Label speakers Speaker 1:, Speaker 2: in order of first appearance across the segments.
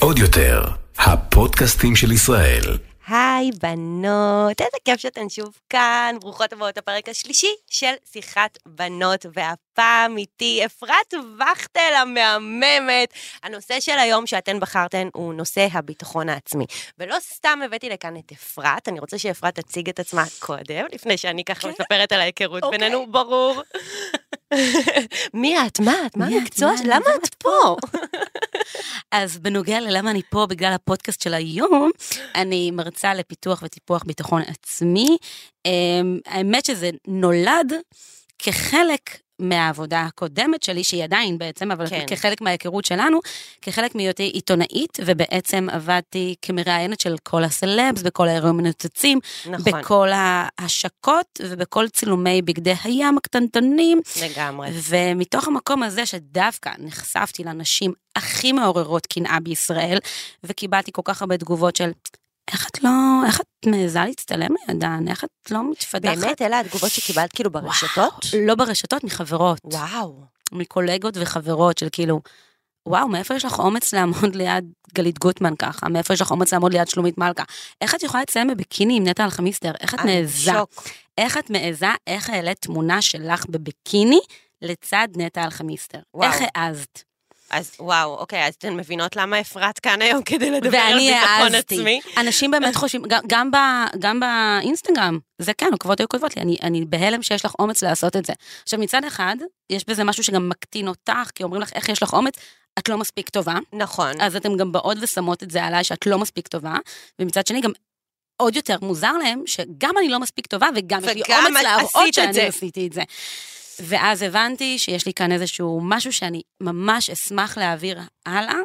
Speaker 1: עוד יותר, הפודקאסטים של ישראל.
Speaker 2: היי בנות, איזה כיף שאתן שוב כאן, ברוכות הבאות לפרק השלישי של שיחת בנות, והפעם איתי אפרת וכטל המהממת. הנושא של היום שאתן בחרתן הוא נושא הביטחון העצמי. ולא סתם הבאתי לכאן את אפרת, אני רוצה שאפרת תציג את עצמה קודם, לפני שאני ככה מספרת על ההיכרות
Speaker 3: אוקיי.
Speaker 2: בינינו, ברור. מי את? מה את? מה? המקצוע? למה את פה?
Speaker 3: אז בנוגע ללמה אני פה בגלל הפודקאסט של היום, אני מרצה לפיתוח וטיפוח ביטחון עצמי. אמ, האמת שזה נולד כחלק מהעבודה הקודמת שלי, שהיא עדיין בעצם, אבל
Speaker 2: כן.
Speaker 3: כחלק מההיכרות שלנו, כחלק מהיותי עיתונאית, ובעצם עבדתי כמראיינת של כל הסלבס, בכל האירועים המנוצצים,
Speaker 2: נכון,
Speaker 3: בכל ההשקות ובכל צילומי בגדי הים הקטנטנים,
Speaker 2: לגמרי.
Speaker 3: ומתוך המקום הזה שדווקא נחשפתי לנשים הכי מעוררות קנאה בישראל, וקיבלתי כל כך הרבה תגובות של, איך את לא, איך את מעיזה להצטלם לידן, איך את לא מתפדחת?
Speaker 2: באמת, אלה התגובות שקיבלת כאילו ברשתות?
Speaker 3: וואו, לא ברשתות, מחברות,
Speaker 2: וואו.
Speaker 3: מקולגות וחברות של כאילו, וואו, מאיפה יש לך אומץ לעמוד ליד גלית גוטמן ככה? מאיפה יש לך אומץ לעמוד ליד שלומית מלכה? איך את יכולה לצלם בביקיני עם נטע אלחמיסטר? איך את מעיזה? איך את מעיזה, איך העלית תמונה שלך בביקיני לצד נטע אלחמיסטר? איך העזת?
Speaker 2: אז וואו, אוקיי, אז אתן מבינות למה אפרת כאן היום כדי לדבר על
Speaker 3: ואני
Speaker 2: ביטחון
Speaker 3: העזתי.
Speaker 2: עצמי?
Speaker 3: אנשים באמת חושבים, גם, גם, ב, גם באינסטגרם, זה כן, עוקבות היו כותבות לי, אני, אני בהלם שיש לך אומץ לעשות את זה. עכשיו, מצד אחד, יש בזה משהו שגם מקטין אותך, כי אומרים לך, איך יש לך אומץ? את לא מספיק טובה,
Speaker 2: נכון.
Speaker 3: אז אתן גם באות ושמות את זה עליי שאת לא מספיק טובה, ומצד שני גם עוד יותר מוזר להם שגם אני לא מספיק טובה וגם יש לי אומץ להראות שאני. עשיתי את זה. ואז הבנתי שיש לי כאן איזשהו משהו שאני ממש אשמח להעביר הלאה,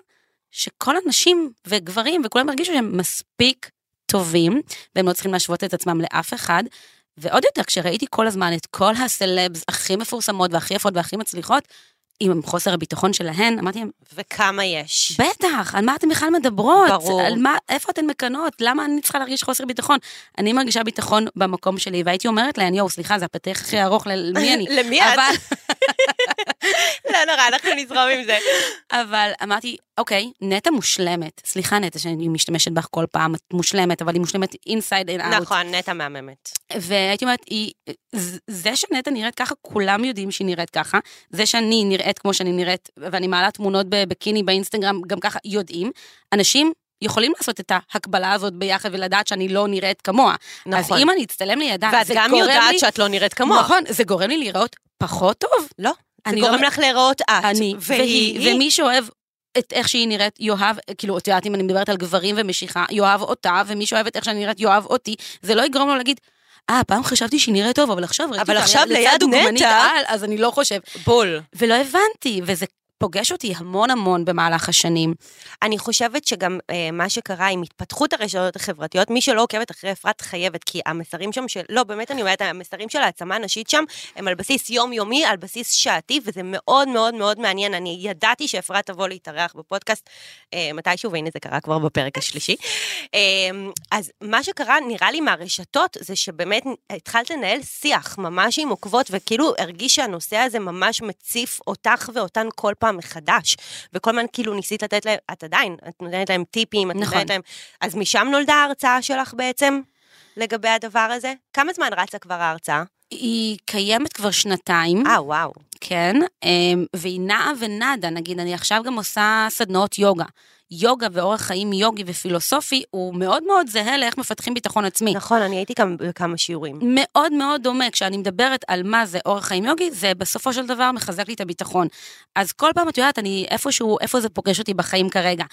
Speaker 3: שכל הנשים וגברים וכולם ירגישו שהם מספיק טובים, והם לא צריכים להשוות את עצמם לאף אחד. ועוד יותר, כשראיתי כל הזמן את כל הסלבס הכי מפורסמות והכי יפות והכי מצליחות, עם חוסר הביטחון שלהן, אמרתי להם,
Speaker 2: וכמה יש?
Speaker 3: בטח, על מה אתן בכלל מדברות?
Speaker 2: ברור.
Speaker 3: על מה, איפה אתן מקנות? למה אני צריכה להרגיש חוסר ביטחון? אני מרגישה ביטחון במקום שלי, והייתי אומרת להן, יואו, סליחה, זה הפתח הכי ארוך, למי אני?
Speaker 2: למי את? לא נורא, אנחנו נזרום עם זה.
Speaker 3: אבל אמרתי, אוקיי, נטע מושלמת. סליחה, נטע, שאני משתמשת בך כל פעם, את מושלמת, אבל היא מושלמת אינסייד אין אאוט.
Speaker 2: נכון, נטע מהממת.
Speaker 3: והייתי אומרת, היא, זה שנטע נראית ככה, כולם יודעים שהיא נראית ככה. זה שאני נראית כמו שאני נראית, ואני מעלה תמונות בביקיני באינסטגרם, גם ככה יודעים. אנשים יכולים לעשות את ההקבלה הזאת ביחד ולדעת שאני לא נראית כמוה.
Speaker 2: נכון.
Speaker 3: אז אם אני אצטלם לידה,
Speaker 2: ואת
Speaker 3: זה
Speaker 2: גם
Speaker 3: גורם
Speaker 2: יודעת
Speaker 3: לי...
Speaker 2: שאת לא נראית כמוה.
Speaker 3: נכון, זה גורם לי להיראות פחות טוב.
Speaker 2: לא, זה
Speaker 3: אני
Speaker 2: גורם
Speaker 3: לא-
Speaker 2: לך להיראות את.
Speaker 3: אני,
Speaker 2: והיא,
Speaker 3: והיא, ומי שאוהב את איך שהיא נראית, יאהב, כאילו, את יודעת, אם אני מדברת על גברים ומשיכה, יאהב אותה, ומי שאוהב את איך שאני נראית, יאהב אותי. זה לא יגרום לו להגיד, אה, פעם חשבתי שהיא נראית טוב, אבל עכשיו ראיתי
Speaker 2: אבל
Speaker 3: אותה
Speaker 2: עכשיו ליד נטע-
Speaker 3: על, אז אני לא חושב.
Speaker 2: בול.
Speaker 3: ולא הבנתי, וזה פוגש אותי המון המון במהלך השנים.
Speaker 2: אני חושבת שגם אה, מה שקרה עם התפתחות הרשתות החברתיות, מי שלא עוקבת אחרי אפרת חייבת, כי המסרים שם של, לא, באמת אני אומרת, המסרים של העצמה הנשית שם, הם על בסיס יומיומי, על בסיס שעתי, וזה מאוד מאוד מאוד מעניין. אני ידעתי שאפרת תבוא להתארח בפודקאסט אה, מתישהו, והנה זה קרה כבר בפרק השלישי. אה, אז מה שקרה, נראה לי מהרשתות, זה שבאמת התחלת לנהל שיח ממש עם עוקבות, וכאילו הרגיש שהנושא הזה ממש מציף אותך ואותן כל פעם מחדש. וכל הזמן כאילו ניסית לתת להם, את עדיין, את נותנת להם טיפים, את
Speaker 3: נכון.
Speaker 2: נותנת להם... אז משם נולדה ההרצאה שלך בעצם, לגבי הדבר הזה? כמה זמן רצה כבר ההרצאה?
Speaker 3: היא קיימת כבר שנתיים.
Speaker 2: אה, וואו.
Speaker 3: כן, אמ, והיא נעה ונדה, נגיד, אני עכשיו גם עושה סדנאות יוגה. יוגה ואורח חיים יוגי ופילוסופי הוא מאוד מאוד זהה לאיך מפתחים ביטחון עצמי.
Speaker 2: נכון, אני הייתי גם בכמה שיעורים.
Speaker 3: מאוד מאוד דומה, כשאני מדברת על מה זה אורח חיים יוגי, זה בסופו של דבר מחזק לי את הביטחון. אז כל פעם את יודעת, אני איפשהו, איפה זה פוגש אותי בחיים כרגע.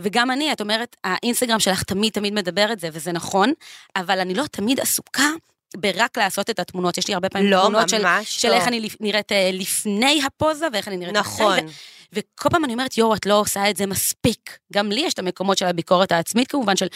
Speaker 3: וגם אני, את אומרת, האינסטגרם שלך תמיד תמיד מדבר את זה, וזה נכון, אבל אני לא תמיד עסוקה ברק לעשות את התמונות. יש לי הרבה פעמים
Speaker 2: לא,
Speaker 3: תמונות של,
Speaker 2: ממש
Speaker 3: של
Speaker 2: לא.
Speaker 3: איך אני לפ- נראית אה, לפני הפוזה ואיך אני נראית
Speaker 2: נכון.
Speaker 3: אחרי. ו- וכל פעם אני אומרת, יואו, את לא עושה את זה מספיק. גם לי יש את המקומות של הביקורת העצמית כמובן, של,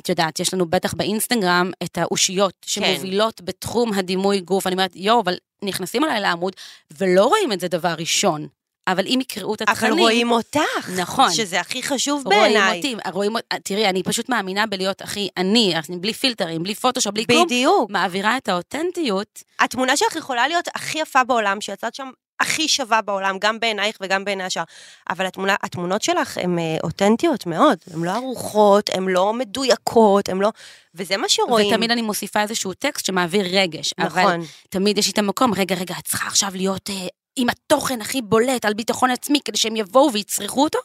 Speaker 3: את יודעת, יש לנו בטח באינסטגרם את האושיות שמובילות בתחום הדימוי גוף. אני אומרת, יואו, אבל נכנסים עליי לעמוד ולא רואים את זה דבר ראשון. אבל אם יקראו את
Speaker 2: אבל
Speaker 3: התכנים...
Speaker 2: רואים אותך.
Speaker 3: נכון.
Speaker 2: שזה הכי חשוב
Speaker 3: רואים
Speaker 2: בעיניי.
Speaker 3: אותי, רואים אותי, תראי, אני פשוט מאמינה בלהיות הכי אני, בלי פילטרים, בלי פוטושופ, בלי כלום,
Speaker 2: בדיוק.
Speaker 3: מעבירה את האותנטיות.
Speaker 2: התמונה שלך יכולה להיות הכי יפה בעולם, שיצאת שם הכי שווה בעולם, גם בעינייך וגם בעיני השאר. אבל התמונה, התמונות שלך הן אה, אותנטיות מאוד, הן לא ערוכות, הן לא מדויקות, הן לא... וזה מה שרואים.
Speaker 3: ותמיד אני מוסיפה איזשהו טקסט שמעביר רגש. אבל
Speaker 2: נכון.
Speaker 3: תמיד יש לי את המקום, רגע, רגע, את צריכה עכשיו להיות אה, עם התוכן הכי בולט על ביטחון עצמי, כדי שהם יבואו ויצרכו אותו.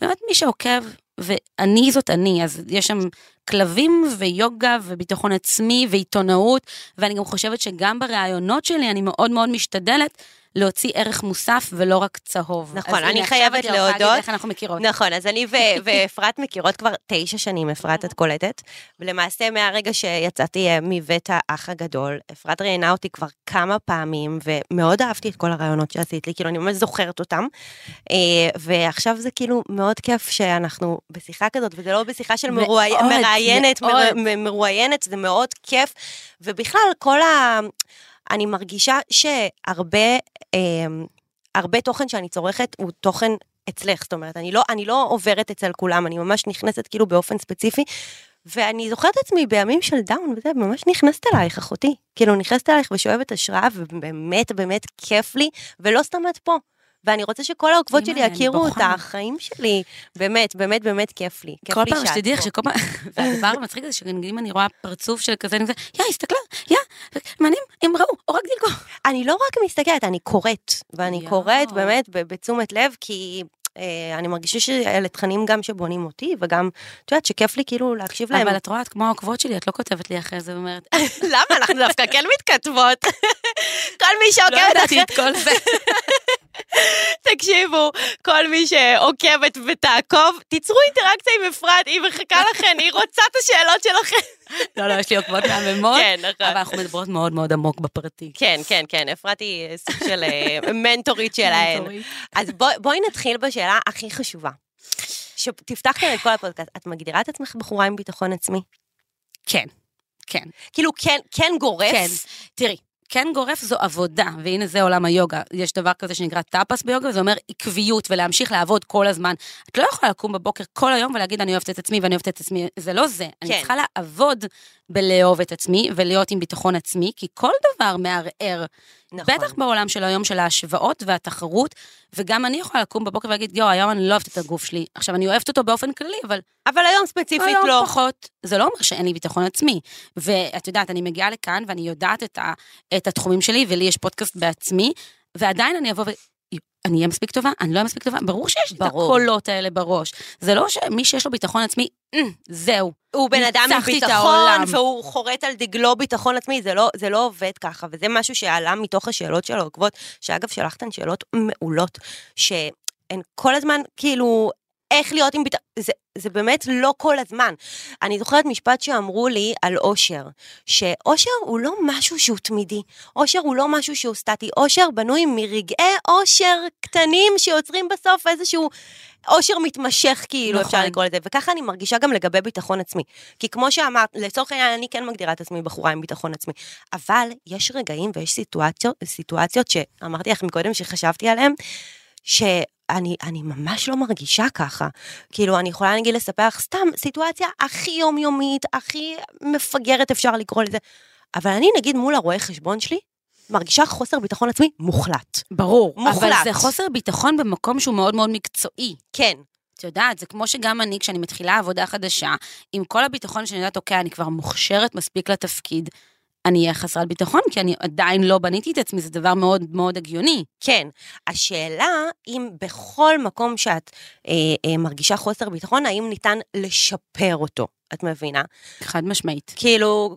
Speaker 3: באמת, מי שעוקב, ואני זאת אני, אז יש שם כלבים ויוגה וביטחון עצמי ועיתונאות, ואני גם חושבת שגם בראיונות שלי אני מאוד מאוד משתדלת להוציא ערך מוסף ולא רק צהוב.
Speaker 2: נכון, אני חייבת
Speaker 3: יכולה להגיד
Speaker 2: להודות.
Speaker 3: איך אנחנו מכירות.
Speaker 2: נכון, אז אני ואפרת מכירות כבר תשע שנים, אפרת, את קולטת. ולמעשה, מהרגע שיצאתי אה, מבית האח הגדול, אפרת ראיינה אותי כבר כמה פעמים, ומאוד אהבתי את כל הרעיונות שעשית לי, כאילו, אני ממש זוכרת אותם. אה, ועכשיו זה כאילו מאוד כיף שאנחנו בשיחה כזאת, וזה לא בשיחה של
Speaker 3: מאוד,
Speaker 2: מרואי- מראיינת,
Speaker 3: מאוד.
Speaker 2: מר- מ- מרואיינת, זה מאוד כיף. ובכלל, כל ה... אני מרגישה שהרבה... אה, הרבה תוכן שאני צורכת הוא תוכן אצלך, זאת אומרת, אני לא, אני לא עוברת אצל כולם, אני ממש נכנסת כאילו באופן ספציפי, ואני זוכרת עצמי בימים של דאון וזה, ממש נכנסת אלייך, אחותי. כאילו, נכנסת אלייך ושואבת השראה, ובאמת, באמת כיף לי, ולא סתם את פה. ואני רוצה שכל העוקבות שלי יכירו
Speaker 3: בוכה.
Speaker 2: את החיים שלי. באמת, באמת, באמת כיף לי. כיף
Speaker 3: כל
Speaker 2: לי
Speaker 3: פעם שתדעי איך. שכל פעם, והדבר המצחיק זה שאם אני רואה פרצוף של כזה, אני כזה, יא, הסתכלה, יא, מעניין, הם ראו.
Speaker 2: אני לא רק מסתכלת, אני קוראת, ואני
Speaker 3: יואו.
Speaker 2: קוראת באמת בתשומת לב, כי אה, אני מרגישה שאלה תכנים גם שבונים אותי, וגם, את יודעת, שכיף לי כאילו להקשיב להם.
Speaker 3: אבל את רואה, את כמו העוקבות שלי, את לא כותבת לי אחרי זה ואומרת,
Speaker 2: למה? אנחנו דווקא כן מתכתבות. כל מי
Speaker 3: לא
Speaker 2: שעוקבת
Speaker 3: ידעתי
Speaker 2: אחרי...
Speaker 3: את כל זה.
Speaker 2: תקשיבו, כל מי שעוקבת ותעקוב, תיצרו אינטראקציה עם אפרת, היא מחכה לכן, היא רוצה את השאלות שלכן.
Speaker 3: לא, לא, יש לי עוקבות מהממות,
Speaker 2: כן, נכון.
Speaker 3: אבל אנחנו מדברות מאוד מאוד עמוק בפרטי.
Speaker 2: כן, כן, כן, אפרת היא סוג של אה, מנטורית שלהן. אז בוא- בואי נתחיל בשאלה הכי חשובה. שתפתח כאן את כל הפודקאסט, את מגדירה את עצמך בחורה עם ביטחון עצמי?
Speaker 3: כן, כן.
Speaker 2: כאילו, כן, כן גורף?
Speaker 3: כן, תראי, כן גורף זו עבודה, והנה זה עולם היוגה. יש דבר כזה שנקרא טאפס ביוגה, וזה אומר עקביות ולהמשיך לעבוד כל הזמן. את לא יכולה לקום בבוקר כל היום ולהגיד אני אוהבת את עצמי ואני אוהבת את עצמי, זה לא זה. אני
Speaker 2: כן.
Speaker 3: צריכה לעבוד בלאהוב את עצמי ולהיות עם ביטחון עצמי, כי כל דבר מערער.
Speaker 2: נכון.
Speaker 3: בטח בעולם של היום של ההשוואות והתחרות, וגם אני יכולה לקום בבוקר ולהגיד, יואו, היום אני לא אוהבת את הגוף שלי. עכשיו, אני אוהבת אותו באופן כללי, אבל
Speaker 2: אבל היום ספציפית
Speaker 3: היום
Speaker 2: לא.
Speaker 3: פחות. זה לא אומר שאין לי ביטחון עצמי. ואת יודעת, אני מגיעה לכאן ואני יודעת את, ה, את התחומים שלי, ולי יש פודקאסט בעצמי, ועדיין אני אבוא ו... אני אהיה מספיק טובה? אני לא אהיה מספיק טובה? ברור שיש לי את. הקולות האלה בראש. זה לא שמי שיש לו ביטחון עצמי, "אמ, זהו.
Speaker 2: הוא בן אדם עם ביטחון. והוא חורט על דגלו ביטחון עצמי, זה לא, זה לא עובד ככה, וזה משהו שעלה מתוך השאלות של העוקבות, שאגב, שלחתן שאלות מעולות, שהן כל הזמן, כאילו, איך להיות עם ביטחון, זה, זה באמת לא כל הזמן. אני זוכרת משפט שאמרו לי על אושר, שאושר הוא לא משהו שהוא תמידי, אושר הוא לא משהו שהוא סטטי, אושר בנוי מרגעי אושר קטנים שיוצרים בסוף איזשהו אושר מתמשך, כאילו,
Speaker 3: נכון.
Speaker 2: אפשר לקרוא לזה, וככה אני מרגישה גם לגבי ביטחון עצמי. כי כמו שאמרת, לצורך העניין, אני כן מגדירה את עצמי בחורה עם ביטחון עצמי, אבל יש רגעים ויש סיטואציות, סיטואציות שאמרתי לך מקודם שחשבתי עליהן, שאני אני ממש לא מרגישה ככה. כאילו, אני יכולה נגיד לספר לך סתם סיטואציה הכי יומיומית, הכי מפגרת אפשר לקרוא לזה, אבל אני נגיד מול הרואה חשבון שלי, מרגישה חוסר ביטחון עצמי מוחלט.
Speaker 3: ברור.
Speaker 2: מוחלט.
Speaker 3: אבל זה חוסר ביטחון במקום שהוא מאוד מאוד מקצועי.
Speaker 2: כן,
Speaker 3: את יודעת, זה כמו שגם אני, כשאני מתחילה עבודה חדשה, עם כל הביטחון שאני יודעת, אוקיי, אני כבר מוכשרת מספיק לתפקיד, אני אהיה חסרת ביטחון, כי אני עדיין לא בניתי את עצמי, זה דבר מאוד מאוד הגיוני.
Speaker 2: כן. השאלה, אם בכל מקום שאת אה, אה, מרגישה חוסר ביטחון, האם ניתן לשפר אותו, את מבינה?
Speaker 3: חד משמעית.
Speaker 2: כאילו,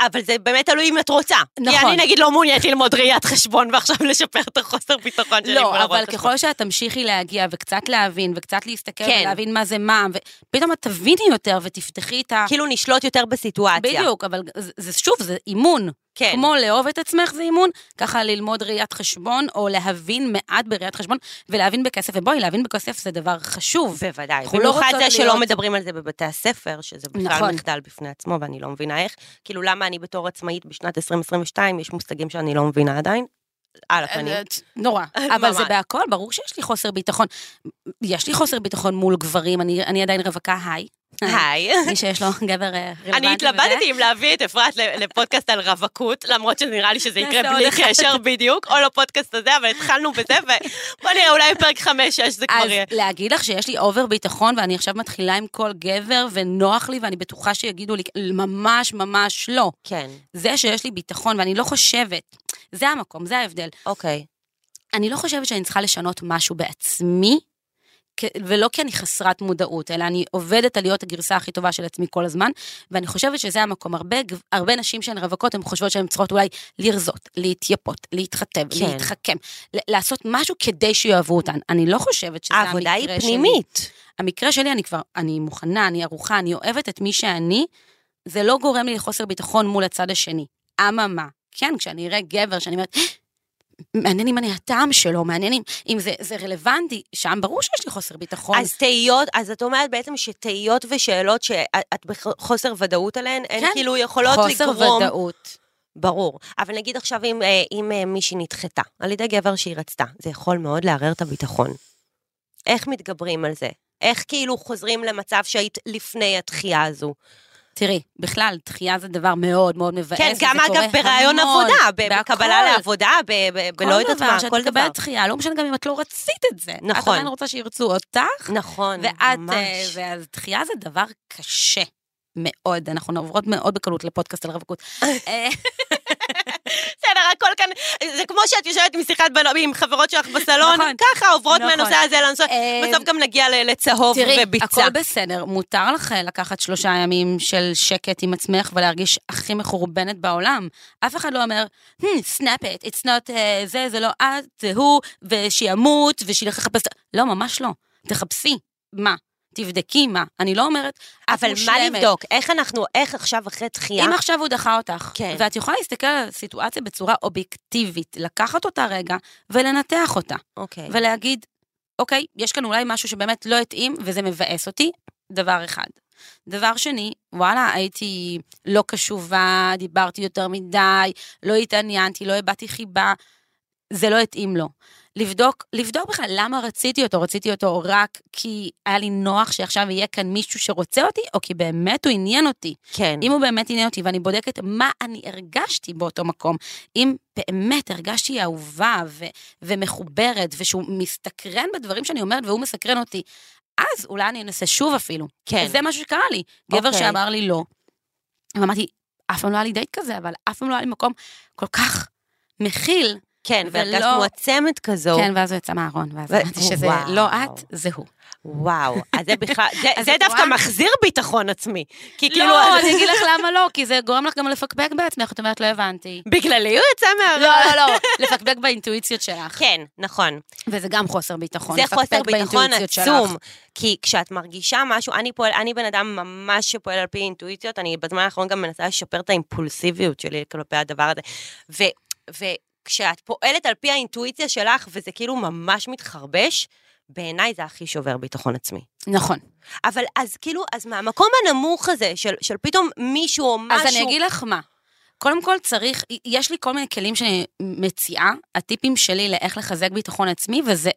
Speaker 2: אבל זה באמת תלוי אם את רוצה. כי
Speaker 3: נכון.
Speaker 2: אני נגיד לא מעוניינת ללמוד ראיית חשבון ועכשיו לשפר את החוסר ביטחון שלי.
Speaker 3: לא, אבל
Speaker 2: חשבון.
Speaker 3: ככל שאת תמשיכי להגיע וקצת להבין וקצת להסתכל
Speaker 2: כן.
Speaker 3: ולהבין מה זה מה, ופתאום את תביני יותר ותפתחי את ה...
Speaker 2: כאילו נשלוט יותר בסיטואציה.
Speaker 3: בדיוק, אבל זה, זה שוב, זה אימון.
Speaker 2: כן.
Speaker 3: כמו לאהוב את עצמך זה אימון, ככה ללמוד ראיית חשבון, או להבין מעט בראיית חשבון, ולהבין בכסף. ובואי, להבין בכסף זה דבר חשוב.
Speaker 2: בוודאי.
Speaker 3: לא
Speaker 2: במיוחד
Speaker 3: רוצות
Speaker 2: זה שלא
Speaker 3: להיות-
Speaker 2: מדברים על זה בבתי הספר, שזה בכלל
Speaker 3: נכון.
Speaker 2: מחדל בפני עצמו, ואני לא מבינה איך. כאילו, למה אני בתור עצמאית בשנת 2022, יש מושגים שאני לא מבינה עדיין? על הפנים.
Speaker 3: נורא. אבל זה. בהכל, ברור שיש לי חוסר ביטחון. יש לי חוסר ביטחון מול גברים, אני, אני עדיין רווקה, היי.
Speaker 2: היי.
Speaker 3: מי שיש לו גבר אה, רלוונטי.
Speaker 2: אני. התלבטתי אם להביא את אפרת לפודקאסט על רווקות, למרות שנראה לי שזה יקרה בלי. קשר בדיוק, או לפודקאסט הזה, אבל התחלנו בזה, ובוא נראה, אולי בפרק 5-6 זה כבר
Speaker 3: אז
Speaker 2: יהיה.
Speaker 3: להגיד לך שיש לי אובר ביטחון ואני עכשיו מתחילה עם כל גבר ונוח לי ואני בטוחה שיגידו לי, ממש ממש לא.
Speaker 2: כן,
Speaker 3: זה שיש לי ביטחון ואני לא חושבת, זה המקום, זה ההבדל.
Speaker 2: אוקיי.
Speaker 3: אני לא חושבת שאני צריכה לשנות משהו בעצמי, ולא כי אני חסרת מודעות, אלא אני עובדת על להיות הגרסה הכי טובה של עצמי כל הזמן, ואני חושבת שזה המקום. הרבה, הרבה נשים שהן רווקות, הן חושבות שהן צריכות אולי לרזות, להתייפות, להתחתב,
Speaker 2: כן.
Speaker 3: להתחכם, לעשות משהו כדי שיאהבו אותן. אני לא חושבת שזה המקרה שלי.
Speaker 2: העבודה היא פנימית.
Speaker 3: המקרה שלי, אני כבר, אני מוכנה, אני ערוכה, אני אוהבת את מי שאני, זה לא גורם לי לחוסר ביטחון מול הצד השני. אממה, כן, כשאני אראה גבר שאני אומרת, מעניין אם אני הטעם שלו, מעניין אם, אם זה, זה רלוונטי, שם ברור שיש לי חוסר ביטחון.
Speaker 2: אז תהיות, אז את אומרת בעצם שתהיות ושאלות שאת בחוסר ודאות עליהן, הן
Speaker 3: כן.
Speaker 2: כאילו יכולות
Speaker 3: חוסר
Speaker 2: לגרום...
Speaker 3: ודאות.
Speaker 2: ברור. אבל נגיד עכשיו אם, אה, אם אה, מישהי נדחתה על ידי גבר שהיא רצתה, זה יכול מאוד לערער את הביטחון. איך מתגברים על זה? איך כאילו חוזרים למצב שהיית לפני התחייה הזו?
Speaker 3: תראי, בכלל, דחייה זה דבר מאוד מאוד מבאס.
Speaker 2: כן, גם אגב ברעיון עבודה. בקבלה לעבודה, בלא יודעת מה, כל
Speaker 3: כל דבר. שאת
Speaker 2: דבר.
Speaker 3: מקבלת דחייה, לא משנה גם אם את לא רצית את זה. את
Speaker 2: נכון.
Speaker 3: עדיין רוצה שירצו אותך,
Speaker 2: נכון,
Speaker 3: ואת, אה,
Speaker 2: ממש.
Speaker 3: ואז דחייה זה דבר קשה. מאוד, אנחנו עוברות מאוד בקלות לפודקאסט על רווקות. אה,
Speaker 2: הכל כאן, זה כמו שאת יושבת עם שיחת בנות, עם חברות שלך בסלון,
Speaker 3: נכון.
Speaker 2: ככה עוברות
Speaker 3: נכון.
Speaker 2: מהנושא הזה לנושא,
Speaker 3: אה,
Speaker 2: בסוף גם נגיע לצהוב
Speaker 3: תראי,
Speaker 2: וביצה.
Speaker 3: הכל בסדר, מותר לך לקחת שלושה ימים של שקט עם עצמך ולהרגיש הכי מחורבנת בעולם. אף אחד לא אומר, hmm, snap it, it's not uh, זה, זה לא את, זה הוא, ושימות, ושילך לחפש... לא, ממש לא. תחפשי. מה? תבדקי מה. אני לא אומרת,
Speaker 2: אבל מה. לבדוק? איך אנחנו, איך עכשיו אחרי דחייה?
Speaker 3: אם עכשיו הוא דחה אותך,
Speaker 2: כן.
Speaker 3: ואת יכולה להסתכל על הסיטואציה בצורה אובייקטיבית, לקחת אותה רגע ולנתח אותה.
Speaker 2: אוקיי.
Speaker 3: ולהגיד, אוקיי, יש כאן אולי משהו שבאמת לא התאים וזה מבאס אותי, דבר אחד. דבר שני, וואלה, הייתי לא קשובה, דיברתי יותר מדי, לא התעניינתי, לא הבעתי חיבה, זה לא התאים לו. לבדוק, לבדוק בכלל למה רציתי אותו, רציתי אותו רק כי היה לי נוח שעכשיו יהיה כאן מישהו שרוצה אותי, או כי באמת הוא עניין אותי.
Speaker 2: כן.
Speaker 3: אם הוא באמת עניין אותי ואני בודקת מה אני הרגשתי באותו מקום, אם באמת הרגשתי אהובה ו- ומחוברת ושהוא מסתקרן בדברים שאני אומרת והוא מסקרן אותי, אז אולי אני אנסה שוב אפילו.
Speaker 2: כן.
Speaker 3: זה משהו שקרה לי. גבר
Speaker 2: אוקיי.
Speaker 3: שאמר לי לא. ואמרתי, אף פעם לא היה לי דייט כזה, אבל אף פעם לא היה לי מקום כל כך מכיל.
Speaker 2: כן, והרגשת
Speaker 3: ולא-
Speaker 2: מועצמת כזו.
Speaker 3: כן, ואז הוא יצא מהארון, ואז
Speaker 2: ו-
Speaker 3: אמרתי שזה
Speaker 2: וואו.
Speaker 3: לא את, זה הוא.
Speaker 2: וואו, אז זה בכלל, זה, זה דווקא
Speaker 3: רואה?
Speaker 2: מחזיר ביטחון עצמי. כי כאילו,
Speaker 3: לא, אני אגיד לך למה לא, כי זה גורם לך גם לפקפק בעצמך, את אומרת, לא הבנתי.
Speaker 2: בגללי הוא יצא מהארון.
Speaker 3: לא, לא, לא, לפקפק באינטואיציות שלך.
Speaker 2: כן, נכון.
Speaker 3: וזה גם חוסר ביטחון.
Speaker 2: זה חוסר ביטחון. עצום. כי כשאת מרגישה משהו, אני פועל, אני בן אדם ממש שפועל על פי אינטואיציות, אני בזמן האחרון גם מנסה לשפר את האימפולסיביות שלי כלפי הדבר הזה. ו, וכשאת פועלת על פי האינטואיציה שלך, וזה כאילו ממש מתחרבש, בעיניי זה הכי שובר ביטחון עצמי.
Speaker 3: נכון.
Speaker 2: אבל אז כאילו, אז מהמקום הנמוך הזה, של, של פתאום מישהו או משהו...
Speaker 3: אז אני אגיד לך מה. קודם כל צריך, יש לי כל מיני כלים שאני מציעה, הטיפים שלי לאיך לחזק ביטחון עצמי, וזה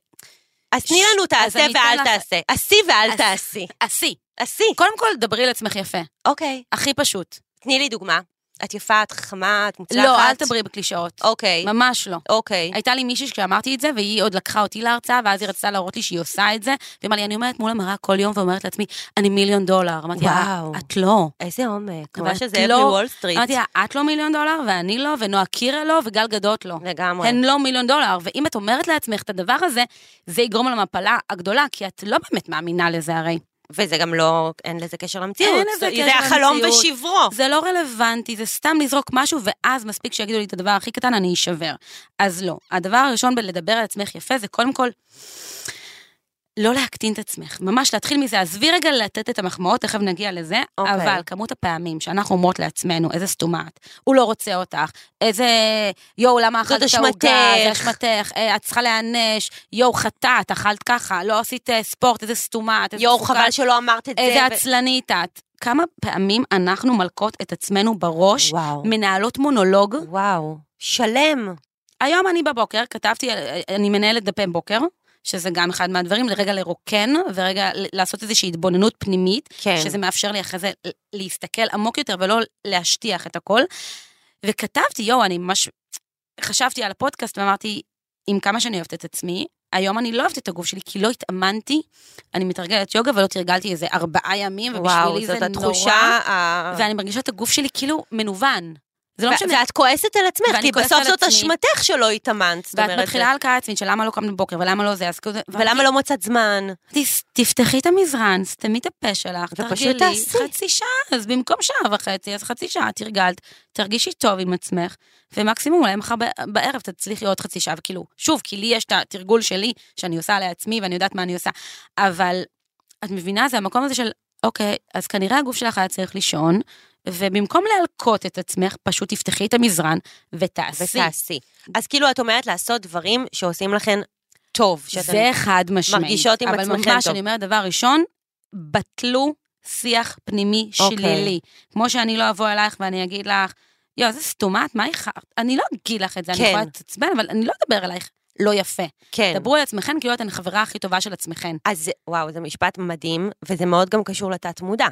Speaker 2: אז תני לנו תעשה ואל
Speaker 3: לך-
Speaker 2: תעשי. עשי ואל תעשי.
Speaker 3: עשי.
Speaker 2: עשי.
Speaker 3: קודם כל, דברי לעצמך יפה.
Speaker 2: אוקיי.
Speaker 3: הכי פשוט.
Speaker 2: תני לי דוגמה. את יפה, את חכמה, את מוצלחת.
Speaker 3: לא, אל תדברי בקלישאות.
Speaker 2: אוקיי.
Speaker 3: ממש לא.
Speaker 2: אוקיי.
Speaker 3: הייתה לי מישהי כשאמרתי את זה, והיא עוד לקחה אותי להרצאה, ואז היא רצתה להראות לי שהיא עושה את זה, והיא אמרה לי, אני עומדת מול המראה כל יום ואומרת לעצמי, אני מיליון דולר. אמרתי לה,
Speaker 2: וואו.
Speaker 3: את לא.
Speaker 2: איזה עומק. ממש
Speaker 3: את
Speaker 2: שזה
Speaker 3: לא-
Speaker 2: מוול סטריט.
Speaker 3: אמרתי לה, את לא מיליון דולר, ואני לא, ונועה קירל לא, וגל גדות לא.
Speaker 2: לגמרי.
Speaker 3: הן לא מיליון דולר, ואם את אומרת לעצמך את הדבר הזה, זה יגרום למפלה הגדולה, כי את לא באמת מאמינה לזה הרי.
Speaker 2: וזה גם לא, אין לזה קשר למציאות.
Speaker 3: אין לזה
Speaker 2: זה-
Speaker 3: קשר
Speaker 2: זה החלום
Speaker 3: למציאות.
Speaker 2: ושברו.
Speaker 3: זה לא רלוונטי, זה סתם לזרוק משהו, ואז מספיק שיגידו לי את הדבר הכי קטן, אני אשבר. אז לא. הדבר הראשון בלדבר על עצמך יפה, זה קודם כל... לא להקטין את עצמך, ממש להתחיל מזה, עזבי רגע לתת את המחמאות, תכף נגיע לזה,
Speaker 2: אוקיי.
Speaker 3: אבל כמות הפעמים שאנחנו אומרות לעצמנו, איזה סתומה את, הוא לא רוצה אותך, איזה, יואו, למה אכלת את. העוגה, זה אשמתך, אה, את צריכה להיענש, יואו, חטאת, אכלת ככה, לא עשית אה, ספורט, איזה סתומה את, איזה
Speaker 2: יואו, חבל שלא אמרת את זה.
Speaker 3: איזה עצלנית את. כמה פעמים אנחנו מלקות את עצמנו בראש,
Speaker 2: וואו.
Speaker 3: מנהלות מונולוג.
Speaker 2: וואו. שלם.
Speaker 3: היום אני בבוקר, כתבתי, אני מנהלת דפי בוקר, שזה גם אחד מהדברים, לרגע לרוקן, ורגע לעשות איזושהי התבוננות פנימית,
Speaker 2: כן.
Speaker 3: שזה מאפשר לי אחרי זה להסתכל עמוק יותר ולא להשטיח את הכל. וכתבתי, יואו, אני ממש חשבתי על הפודקאסט ואמרתי, עם כמה שאני אוהבת את עצמי, היום אני לא אוהבת את הגוף שלי, כי לא התאמנתי, אני מתרגלת יוגה ולא תרגלתי איזה ארבעה ימים,
Speaker 2: וואו,
Speaker 3: ובשבילי
Speaker 2: זאת
Speaker 3: זה
Speaker 2: התחושה...
Speaker 3: נורא,
Speaker 2: ה-
Speaker 3: ואני מרגישה את הגוף שלי כאילו מנוון. זה לא משנה.
Speaker 2: ואת כועסת על עצמך, כי בסוף
Speaker 3: על
Speaker 2: זאת
Speaker 3: עצמי.
Speaker 2: אשמתך שלא התאמנת. זאת
Speaker 3: ואת מתחילה
Speaker 2: זה-
Speaker 3: הלקאה עצמית של למה לא קמת בבוקר ולמה לא זה, אז כזה...
Speaker 2: ולמה לא מצאת זמן?
Speaker 3: תפתחי את המזרן, סתמי את הפה שלך,
Speaker 2: תעשי.
Speaker 3: חצי שעה, אז במקום שעה וחצי, אז חצי שעה תרגלת, תרגישי טוב עם עצמך, ומקסימום אולי מחר בערב תצליחי עוד חצי שעה, וכאילו, שוב, כי לי יש את התרגול שלי, שאני עושה לעצמי ואני יודעת מה אני עושה, אבל את מבינה, זה המקום הזה של, אוקיי, אז כנראה הגוף שלך היה צריך לישון, ובמקום להלקות את עצמך, פשוט תפתחי את המזרן ותעשי.
Speaker 2: ותעשי. אז כאילו את אומרת לעשות דברים שעושים לכן טוב.
Speaker 3: זה חד משמעית.
Speaker 2: מרגישות עם
Speaker 3: אבל
Speaker 2: עצמכן
Speaker 3: ממש,
Speaker 2: טוב.
Speaker 3: אני אומרת, דבר ראשון, בטלו שיח פנימי
Speaker 2: אוקיי.
Speaker 3: שלילי. כמו שאני לא אבוא אלייך ואני אגיד לך, יואו, איזה סתומת, מה איחרת? אני לא אגיד לך את זה, אני
Speaker 2: כן.
Speaker 3: יכולה להתעצבן, אבל אני לא אדבר אלייך לא יפה.
Speaker 2: כן.
Speaker 3: דברו על עצמכן כאילו אתן החברה הכי טובה של עצמכן.
Speaker 2: אז וואו, זה משפט מדהים, וזה מאוד גם קשור לתת מודע.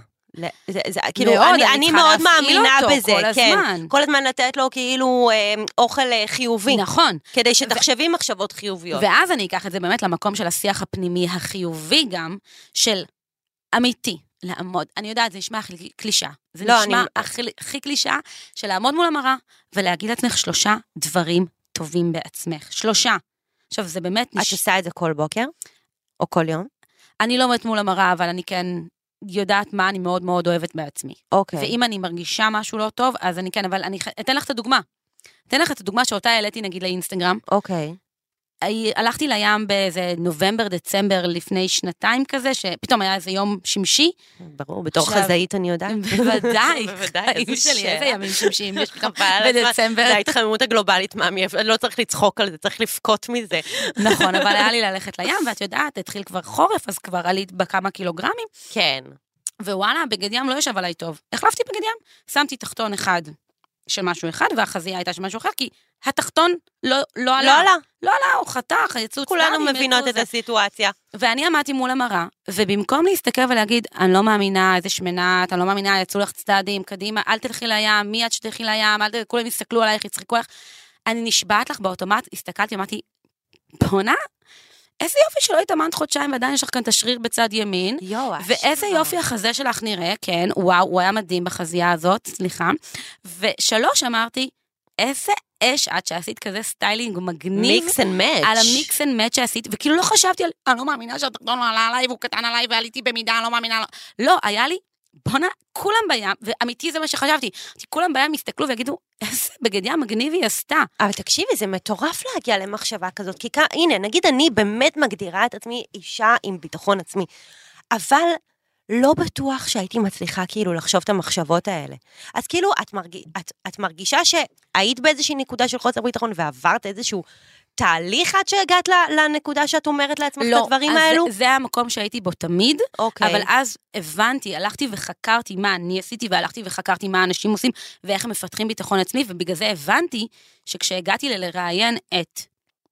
Speaker 2: זה, זה, כאילו,
Speaker 3: מאוד,
Speaker 2: אני,
Speaker 3: אני
Speaker 2: מאוד מאמינה בזה,
Speaker 3: כל
Speaker 2: כן.
Speaker 3: הזמן.
Speaker 2: כל הזמן לתת לו כאילו אה, אוכל אה, חיובי,
Speaker 3: נכון.
Speaker 2: כדי שתחשבי מחשבות חיוביות.
Speaker 3: ואז אני אקח את זה באמת למקום של השיח הפנימי החיובי גם, של אמיתי, לעמוד. אני יודעת, זה נשמע הכי קלישה. זה
Speaker 2: לא,
Speaker 3: נשמע
Speaker 2: אני-
Speaker 3: הכי, הכי קלישה של לעמוד מול המראה ולהגיד לעצמך שלושה דברים טובים בעצמך. שלושה. עכשיו, זה באמת
Speaker 2: את
Speaker 3: נש...
Speaker 2: עושה את זה כל בוקר? או כל יום?
Speaker 3: אני לא עומדת מול המראה, אבל אני כן יודעת מה אני מאוד מאוד אוהבת בעצמי.
Speaker 2: אוקיי.
Speaker 3: ואם אני מרגישה משהו לא טוב, אז אני כן, אבל אני אתן לך את הדוגמה. אתן לך את הדוגמה שאותה העליתי נגיד לאינסטגרם.
Speaker 2: אוקיי.
Speaker 3: הי- הלכתי לים באיזה נובמבר, דצמבר לפני שנתיים כזה, שפתאום היה איזה יום שמשי.
Speaker 2: ברור, בתור חזאית אני יודעת.
Speaker 3: בוודאי, חיים שלי. איזה ימים שמשיים יש לך
Speaker 2: חבל על הזמן.
Speaker 3: בדצמבר.
Speaker 2: זה ההתחממות הגלובלית, מאמי, לא צריך לצחוק על זה, צריך לבכות מזה.
Speaker 3: נכון, אבל היה לי ללכת לים, ואת יודעת, התחיל כבר חורף, אז כבר עלית בכמה קילוגרמים,
Speaker 2: כן.
Speaker 3: ווואלה, בגד ים לא יושב עליי טוב. החלפתי בגד ים, שמתי תחתון אחד של משהו אחד, והחזייה הייתה של משהו אחר, כי התחתון לא, לא עלה.
Speaker 2: לא עלה,
Speaker 3: לא עלה, הוא חתך, יצאו
Speaker 2: כולנו
Speaker 3: צלבים,
Speaker 2: מבינות את
Speaker 3: זה.
Speaker 2: הסיטואציה.
Speaker 3: ואני עמדתי מול המראה, ובמקום להסתכל ולהגיד, אני לא מאמינה, איזה שמנה, את, אני לא מאמינה, יצאו לך צעדים, קדימה, אל תלכי לים, מי את שתלכי לים, אל ת... כולם יסתכלו עלייך, יצחקו לך. אני נשבעת לך באוטומט, הסתכלתי, אמרתי, בואנה, איזה יופי שלא התאמנת חודשיים ועדיין יש לך כאן את השריר בצד ימין.
Speaker 2: יואו,
Speaker 3: ואיזה יופי החזה שלך נראה, כן, וואו, הוא היה מדהים בחזייה הזאת, סליחה. ושלוש, אמרתי, איזה אש את שעשית כזה סטיילינג מגניב.
Speaker 2: mix and match.
Speaker 3: על ה mix and match שעשית, וכאילו לא חשבתי על, אני לא מאמינה שהתחתון עלה עליי והוא קטן עליי ועליתי במידה, אני לא מאמינה, לא. לא, היה לי, בואנה, כולם בים, ואמיתי זה מה שחשבתי, כולם בים יסתכלו ויגידו, איזה בגד ים מגניב היא עשתה.
Speaker 2: אבל תקשיבי, זה מטורף להגיע למחשבה כזאת, כי כ... הנה, נגיד אני באמת מגדירה את עצמי אישה עם ביטחון עצמי, אבל לא בטוח שהייתי מצליחה כאילו לחשוב את המחשבות האלה. אז כאילו, את, מרג... את, את מרגישה שהיית באיזושהי נקודה של חוסר ביטחון ועברת איזשהו תהליך עד שהגעת לנקודה שאת אומרת לעצמך את הדברים
Speaker 3: לא, אז
Speaker 2: האלו?
Speaker 3: זה, זה המקום שהייתי בו תמיד,
Speaker 2: אוקיי.
Speaker 3: אבל אז הבנתי, הלכתי וחקרתי מה אני עשיתי, והלכתי וחקרתי מה אנשים עושים, ואיך הם מפתחים ביטחון עצמי, ובגלל זה הבנתי שכשהגעתי לראיין את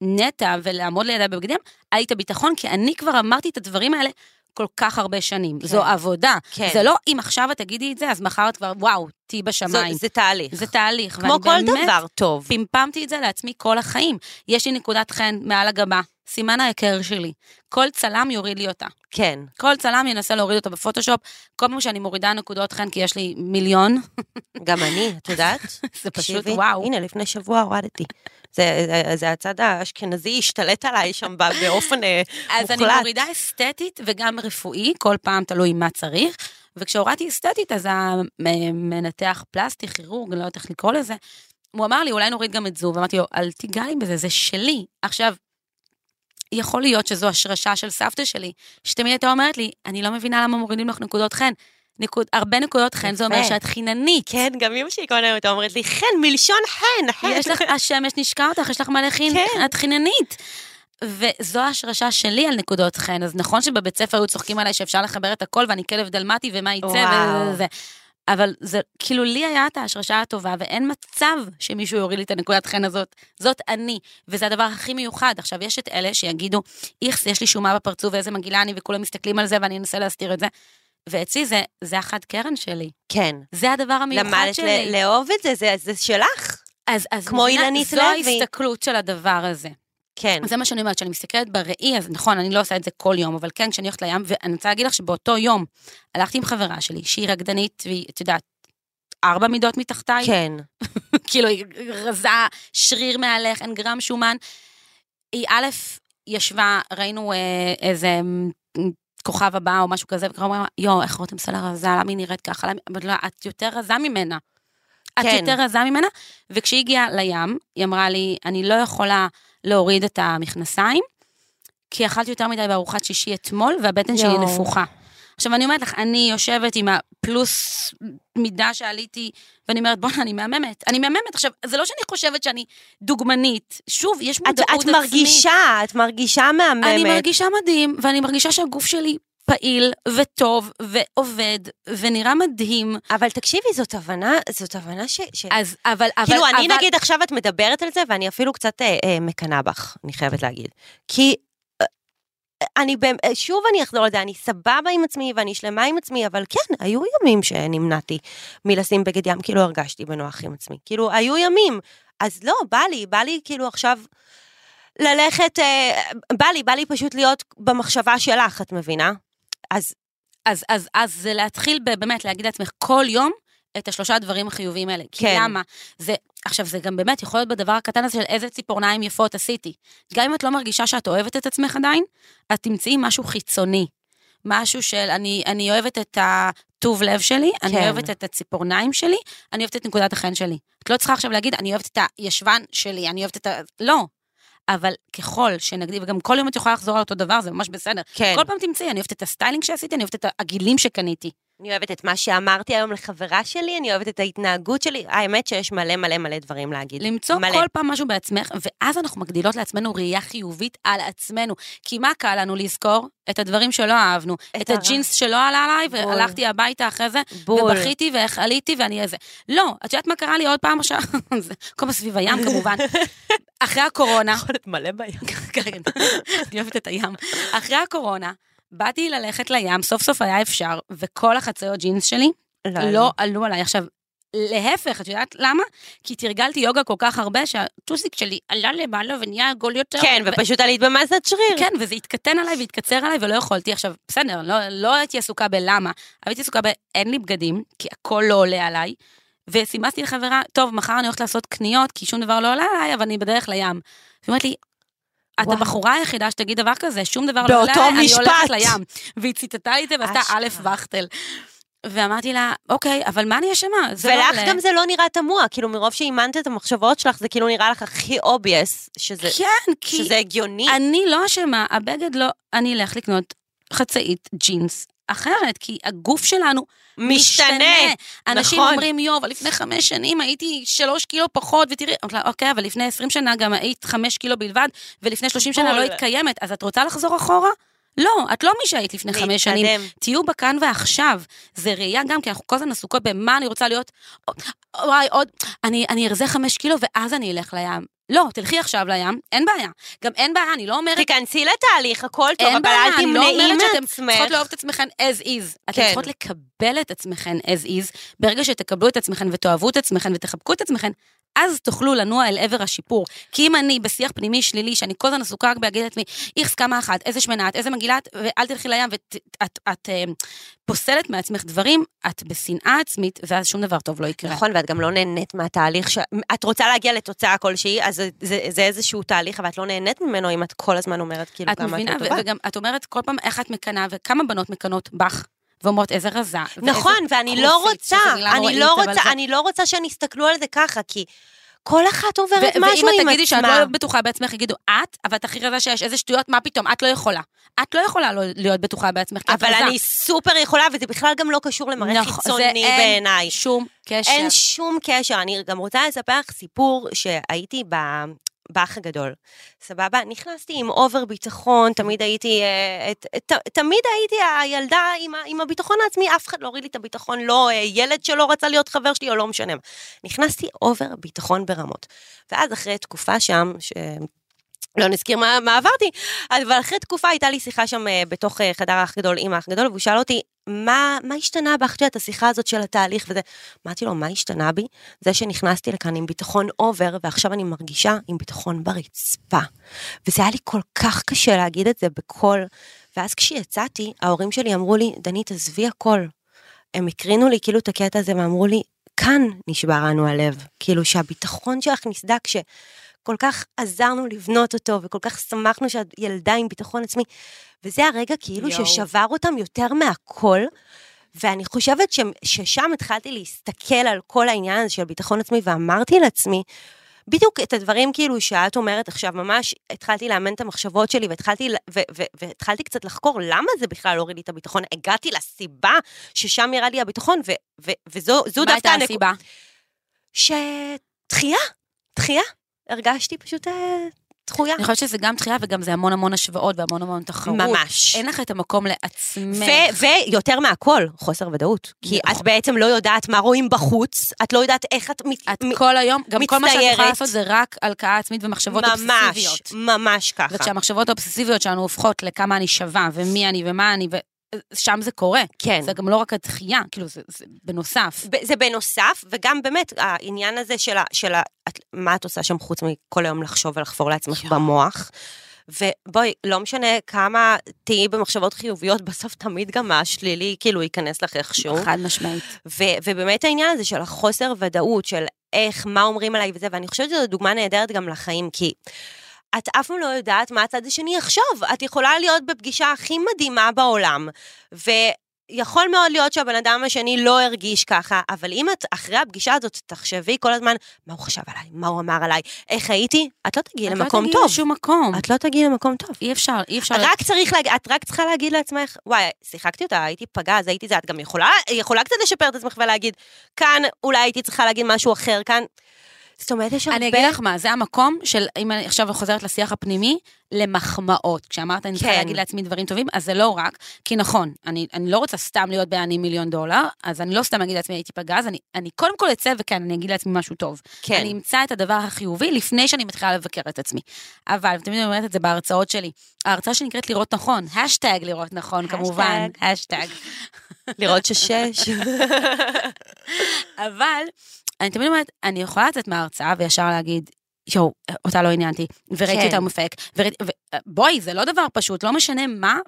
Speaker 3: נטע ולעמוד לידה בבגדים, היה לי את הביטחון, כי אני כבר אמרתי את הדברים האלה כל כך הרבה שנים.
Speaker 2: כן.
Speaker 3: זו עבודה.
Speaker 2: כן.
Speaker 3: זה לא אם עכשיו את תגידי את זה, אז מחר את כבר, וואו, תהיי
Speaker 2: זו,
Speaker 3: בשמיים.
Speaker 2: זה תהליך.
Speaker 3: זה תהליך.
Speaker 2: כמו כל
Speaker 3: באמת
Speaker 2: דבר טוב.
Speaker 3: פמפמתי את זה לעצמי כל החיים. יש לי נקודת חן מעל הגבה, סימן ההיכר שלי. כל צלם יוריד לי אותה.
Speaker 2: כן.
Speaker 3: כל צלם ינסה להוריד אותה בפוטושופ. כל פעם שאני מורידה נקודות חן, כי יש לי מיליון,
Speaker 2: גם אני, את יודעת?
Speaker 3: זה פשוט וואו.
Speaker 2: הנה, לפני שבוע הורדתי. זה, זה, זה הצד האשכנזי השתלט עליי שם באופן אה,
Speaker 3: אז אני
Speaker 2: מוחלט.
Speaker 3: מורידה אסתטית וגם רפואי, כל פעם תלוי מה צריך. וכשהורדתי אסתטית, אז המנתח פלסטי, כירורג, אני לא יודעת איך לקרוא לזה, הוא אמר לי, אולי נוריד גם את זו, ואמרתי לו, אל תיגע לי בזה, זה שלי. עכשיו, יכול להיות שזו השרשה של סבתא שלי, שתמיד הייתה אומרת לי, אני לא מבינה למה מורידים לך נקודות חן. נקוד, הרבה נקודות חן, זה אומר. שאת חיננית.
Speaker 2: כן, גם אמא שלי כל הייתה אומרת לי, חן, מלשון חן, חן.
Speaker 3: יש לך, השמש נשקע אותך, יש לך מלא חין,
Speaker 2: כן.
Speaker 3: את חיננית. וזו ההשרשה שלי על נקודות חן, אז נכון שבבית ספר היו צוחקים עליי שאפשר לחבר את הכל ואני כלב דלמטי ומה יצא. וזה. אבל זה, כאילו, לי היה את ההשרשה הטובה, ואין מצב שמישהו יוריד לי את הנקודת חן הזאת. זאת אני, וזה הדבר הכי מיוחד. עכשיו, יש את אלה שיגידו, איכס, יש לי שומה בפרצוף ואיזה מגעילה אני, וכולם מסתכלים על זה ואני אנסה להסתיר את זה. ואצלי זה, זה החד קרן שלי.
Speaker 2: כן.
Speaker 3: זה הדבר המיוחד
Speaker 2: למדת
Speaker 3: שלי.
Speaker 2: ל- לאהוב את זה, זה, זה שלך.
Speaker 3: אז, אז
Speaker 2: כמו אילנית
Speaker 3: זו
Speaker 2: לוי.
Speaker 3: ההסתכלות של הדבר הזה.
Speaker 2: כן.
Speaker 3: זה מה שאני אומרת, כשאני מסתכלת בראי, אז נכון, אני לא עושה את זה כל יום, אבל כן, כשאני הולכת לים, ואני רוצה להגיד לך שבאותו יום הלכתי עם חברה שלי, שהיא רקדנית, והיא, את יודעת, ארבע מידות מתחתיי,
Speaker 2: כן.
Speaker 3: כאילו, היא רזה, שריר אין גרם שומן. היא א', ישבה, ראינו אה, איזה כוכב הבא או משהו כזה, וככה אומרים, יואו, איך רותם סלע רזה, למה היא נראית ככה? למה... לה, את יותר רזה ממנה. את
Speaker 2: כן.
Speaker 3: יותר רזה ממנה, וכשהיא הגיעה לים, היא אמרה לי, אני לא יכולה להוריד את המכנסיים, כי אכלתי יותר מדי בארוחת שישי אתמול, והבטן שלי
Speaker 2: יואו.
Speaker 3: נפוחה. עכשיו, אני אומרת לך, אני יושבת עם הפלוס מידה שעליתי, ואני אומרת, בואנה, אני מהממת. אני מהממת. עכשיו, זה לא שאני חושבת שאני דוגמנית. שוב, יש
Speaker 2: את,
Speaker 3: מודעות
Speaker 2: את
Speaker 3: עצמית.
Speaker 2: מרגישה, את מרגישה מהממת.
Speaker 3: אני מרגישה מדהים, ואני מרגישה שהגוף שלי פעיל וטוב ועובד ונראה מדהים.
Speaker 2: אבל תקשיבי, זאת הבנה, זאת הבנה ש... ש...
Speaker 3: אז, אבל, אבל,
Speaker 2: כאילו, אני
Speaker 3: אבל,
Speaker 2: נגיד עכשיו את מדברת על זה, ואני אפילו קצת אה, אה, מקנאה בך, אני חייבת להגיד. כי אני, שוב אני אחזור על זה, אני סבבה עם עצמי ואני שלמה עם עצמי, אבל כן, היו ימים שנמנעתי מלשים בגד ים, כאילו הרגשתי בנוח עם עצמי. כאילו, היו ימים. אז לא, בא לי, בא לי כאילו עכשיו ללכת, אה, בא לי, בא לי פשוט להיות במחשבה שלך, את מבינה? אז
Speaker 3: אז, אז, אז זה להתחיל באמת להגיד לעצמך כל יום את השלושה דברים החיוביים האלה. כי
Speaker 2: כן.
Speaker 3: למה? זה, עכשיו, זה גם באמת יכול להיות בדבר הקטן הזה של איזה ציפורניים יפות עשיתי. גם אם את לא מרגישה שאת אוהבת את עצמך עדיין, את תמצאי משהו חיצוני. משהו של, אני, אני אוהבת את הטוב לב שלי, אני
Speaker 2: כן.
Speaker 3: אוהבת את הציפורניים שלי, אני אוהבת את נקודת החן שלי. את לא צריכה עכשיו להגיד, אני אוהבת את הישבן שלי, אני אוהבת את ה... לא. אבל ככל שנגדיל, וגם כל יום את יכולה לחזור על אותו דבר, זה ממש בסדר.
Speaker 2: כן.
Speaker 3: כל פעם תמצאי, אני אוהבת את הסטיילינג שעשיתי, אני אוהבת את העגילים שקניתי.
Speaker 2: אני אוהבת את מה שאמרתי היום לחברה שלי, אני אוהבת את ההתנהגות שלי. האמת שיש מלא מלא מלא דברים להגיד.
Speaker 3: למצוא
Speaker 2: מלא.
Speaker 3: כל פעם משהו בעצמך, ואז אנחנו מגדילות לעצמנו ראייה חיובית על עצמנו. כי מה קל לנו לזכור? את הדברים שלא אהבנו.
Speaker 2: את
Speaker 3: את. הג'ינס שלא עלה עליי,
Speaker 2: בול.
Speaker 3: והלכתי הביתה אחרי זה,
Speaker 2: בול.
Speaker 3: ובכיתי ואיך עליתי ואני איזה. לא, את יודעת מה קרה לי עוד פעם עכשיו? זה כל סביב הים כמובן. אחרי הקורונה,
Speaker 2: יכול להיות מלא בים.
Speaker 3: כן, אני אוהבת את הים. אחרי הקורונה, באתי ללכת לים, סוף סוף היה אפשר, וכל החצאיות ג'ינס שלי לא עלו עליי. עכשיו, להפך, את יודעת למה? כי תרגלתי יוגה כל כך הרבה, שהטוסיק שלי עלה למעלה ונהיה עגול יותר.
Speaker 2: כן,
Speaker 3: ו-
Speaker 2: ופשוט עלית במסת שריר.
Speaker 3: כן, וזה התקטן עליי והתקצר עליי ולא יכולתי. עכשיו, בסדר, לא, לא הייתי עסוקה בלמה, הייתי עסוקה באין לי בגדים, כי הכל לא עולה עליי. וסימסתי לחברה, טוב, מחר אני הולכת לעשות קניות, כי שום דבר לא עולה עליי, אבל אני בדרך לים. היא אומרת לי, את. הבחורה היחידה שתגיד דבר כזה, שום דבר לא עולה אני. הולכת לים. והיא ציטטה לי את זה ועשתה. א' וכטל. ואמרתי לה, אוקיי, אבל מה אני אשמה? לא
Speaker 2: ולך
Speaker 3: עולה."
Speaker 2: גם זה לא נראה תמוה, כאילו מרוב שאימנת את המחשבות שלך, זה כאילו נראה לך הכי obvious, שזה,
Speaker 3: כן, כי
Speaker 2: שזה הגיוני.
Speaker 3: אני לא אשמה, הבגד לא, אני אלך לקנות חצאית ג'ינס אחרת, כי הגוף שלנו
Speaker 2: משתנה.
Speaker 3: אנשים
Speaker 2: נכון.
Speaker 3: אומרים, יואו, אבל לפני חמש שנים הייתי שלוש קילו פחות, ותראי, אוקיי, אבל לפני עשרים שנה גם היית חמש קילו בלבד, ולפני שלושים שנה
Speaker 2: בול.
Speaker 3: לא היית קיימת, אז את רוצה לחזור אחורה? לא, את לא מי שהיית לפני חמש שנים.
Speaker 2: להתקדם.
Speaker 3: תהיו בכאן ועכשיו. זה ראייה גם, כי אנחנו כל הזמן עסוקות במה אני רוצה להיות, וואי, עוד, אני, אני ארזה חמש קילו ואז אני אלך לים. לא, תלכי עכשיו לים, אין בעיה. גם אין בעיה, אני לא אומרת...
Speaker 2: תיכנסי לתהליך, הכל טוב,
Speaker 3: אין
Speaker 2: אבל
Speaker 3: בעיה,
Speaker 2: אל
Speaker 3: אני לא
Speaker 2: תמנעי
Speaker 3: אומרת שאתם
Speaker 2: מעצמך.
Speaker 3: צריכות לאהוב את עצמכן as is. אתן
Speaker 2: כן.
Speaker 3: צריכות לקבל את עצמכן as is. ברגע שתקבלו את עצמכן ותאהבו את עצמכן ותחבקו את עצמכן, אז תוכלו לנוע אל עבר השיפור. כי אם אני בשיח פנימי שלילי, שאני כל הזמן עסוקה רק בהגיד לעצמי, איכס כמה אחת, איזה שמנה את, איזה מגילה את, ואל תלכי לים, ואת את, את, אה, פוסלת מעצמך דברים, את בשנאה עצמית, ואז שום דבר טוב לא יקרה.
Speaker 2: נכון, ואת גם לא נהנית מהתהליך, ש... את רוצה להגיע לתוצאה כלשהי, אז זה, זה, זה איזשהו תהליך, אבל את לא נהנית ממנו אם את כל הזמן אומרת כאילו
Speaker 3: את
Speaker 2: כמה
Speaker 3: מבינה,
Speaker 2: את טובה.
Speaker 3: וגם את אומרת כל פעם איך את מקנאה, וכמה בנות מקנאות בך, ואומרות איזה רזה.
Speaker 2: נכון,
Speaker 3: ואיזה
Speaker 2: ואני לא רוצה,
Speaker 3: מילה
Speaker 2: אני לא
Speaker 3: אבל
Speaker 2: רוצה, אני לא רוצה שהם יסתכלו על זה ככה, כי כל אחת עוברת
Speaker 3: ו-
Speaker 2: משהו
Speaker 3: ואם
Speaker 2: עם
Speaker 3: את תגידי שאת
Speaker 2: עצמה.
Speaker 3: לא בטוחה בעצמך, יגידו, את, אבל את הכי רזה שיש, איזה שטויות, מה פתאום, את לא יכולה. את לא יכולה לא להיות בטוחה בעצמך, כי את
Speaker 2: אבל
Speaker 3: רזה.
Speaker 2: אני סופר יכולה, וזה בכלל גם לא קשור למראה
Speaker 3: נכון, זה
Speaker 2: חיצוני בעיניי.
Speaker 3: שום קשר.
Speaker 2: אין שום קשר. אני גם רוצה לספר לך סיפור שהייתי ב... באח הגדול, סבבה? נכנסתי עם over ביטחון, תמיד הייתי, אה, תמיד הייתי הילדה עם, עם הביטחון העצמי, אף אחד לא הוריד לי את הביטחון, לא אה, ילד שלא רצה להיות חבר שלי או לא משנה. נכנסתי over ביטחון ברמות. ואז אחרי תקופה שם, ש... לא נזכיר מה, מה עברתי, אבל אחרי תקופה הייתה לי שיחה שם אה, בתוך חדר האח גדול עם האח גדול, והוא שאל אותי, מה, מה השתנה בך את השיחה הזאת של התהליך וזה? אמרתי לו, מה השתנה בי? זה שנכנסתי לכאן עם ביטחון over, ועכשיו אני מרגישה עם ביטחון ברצפה. וזה היה לי כל כך קשה להגיד את זה בקול. ואז כשיצאתי, ההורים שלי אמרו לי, דנית, עזבי הכל. הם הקרינו לי כאילו את הקטע הזה ואמרו לי, כאן נשבר לנו הלב. כאילו שהביטחון שלך נסדק, שכל כך עזרנו לבנות אותו, וכל כך שמחנו שאת ילדה עם ביטחון עצמי. וזה הרגע כאילו
Speaker 3: יואו.
Speaker 2: ששבר אותם יותר מהכל. ואני חושבת ש, ששם התחלתי להסתכל על כל העניין הזה של ביטחון עצמי, ואמרתי לעצמי, בדיוק את הדברים כאילו שאת אומרת עכשיו, ממש התחלתי לאמן את המחשבות שלי, והתחלתי, ו- ו- והתחלתי קצת לחקור למה זה בכלל הוריד לי את הביטחון. הגעתי לסיבה ששם ירד לי הביטחון, ו- ו- וזו זו
Speaker 3: מה
Speaker 2: דווקא
Speaker 3: הייתה הסיבה?
Speaker 2: שדחייה, דחייה. הרגשתי פשוט אה, דחויה.
Speaker 3: אני חושבת שזה גם דחייה וגם זה המון המון השוואות והמון המון תחרות.
Speaker 2: ממש.
Speaker 3: אין לך את המקום לעצמך.
Speaker 2: ויותר מהכל, חוסר ודאות. כי
Speaker 3: נכון.
Speaker 2: את בעצם לא יודעת מה רואים בחוץ, את לא יודעת איך את... מת-
Speaker 3: את
Speaker 2: מ-
Speaker 3: כל היום, גם כל מה שאת יכולה
Speaker 2: מצטיירת.
Speaker 3: לעשות זה רק הלקאה עצמית ומחשבות אובססיביות.
Speaker 2: ממש, ממש ככה.
Speaker 3: וכשהמחשבות האובססיביות שלנו הופכות לכמה אני שווה, ומי אני ומה אני, ושם זה קורה.
Speaker 2: כן.
Speaker 3: זה גם לא רק הדחייה, כאילו זה, זה בנוסף.
Speaker 2: זה בנוסף, וגם באמת העניין הזה של, ה, של ה, את, מה את עושה שם חוץ מכל היום לחשוב ולחפור לעצמך
Speaker 3: יואו.
Speaker 2: במוח. ובואי, לא משנה כמה תהיי במחשבות חיוביות, בסוף תמיד גם השלילי כאילו ייכנס לך איכשהו.
Speaker 3: חד משמעית.
Speaker 2: ו- ובאמת העניין הזה של החוסר ודאות, של איך, מה אומרים עליי וזה, ואני חושבת שזו דוגמה נהדרת גם לחיים, כי את אף פעם לא יודעת מה הצד השני יחשוב. את יכולה להיות בפגישה הכי מדהימה בעולם, ויכול מאוד להיות שהבן אדם השני לא הרגיש ככה, אבל אם את אחרי הפגישה הזאת תחשבי כל הזמן, מה הוא חשב עליי, מה הוא אמר עליי, איך הייתי, את לא תגיעי
Speaker 3: את
Speaker 2: למקום
Speaker 3: לא
Speaker 2: טוב.
Speaker 3: תגיעי לשום מקום.
Speaker 2: את לא תגיעי למקום טוב.
Speaker 3: אי אפשר, אי אפשר.
Speaker 2: רק צריך להגיד, את רק צריכה להגיד לעצמך, וואי, שיחקתי אותה, הייתי פגז, הייתי זה, את גם יכולה, יכולה קצת לשפר את עצמך ולהגיד, כאן אולי הייתי צריכה להגיד משהו אחר, כאן... זאת אומרת, יש הרבה...
Speaker 3: אני אגיד לך מה, זה המקום של, אם אני עכשיו חוזרת לשיח הפנימי, למחמאות. כשאמרת, אני צריכה
Speaker 2: כן.
Speaker 3: להגיד לעצמי דברים טובים, אז זה לא רק, כי נכון, אני, אני לא רוצה סתם להיות בעני מיליון דולר, אז אני לא סתם אגיד לעצמי הייתי פגז, אני, אני קודם כל אצא וכן, אני אגיד לעצמי משהו טוב.
Speaker 2: כן.
Speaker 3: אני אמצא את הדבר החיובי לפני שאני מתחילה לבקר את עצמי. אבל, תמיד אני אומרת את זה בהרצאות שלי, ההרצאה שנקראת לראות נכון, השטג לראות נכון, כמובן, השטג.
Speaker 2: לראות ששש.
Speaker 3: אבל אני תמיד אומרת, אני יכולה לצאת מההרצאה וישר להגיד, יואו, אותה לא עניינתי, וראיתי
Speaker 2: כן.
Speaker 3: אותה מופק, וראיתי, ו- בואי, זה לא דבר פשוט, לא משנה מה,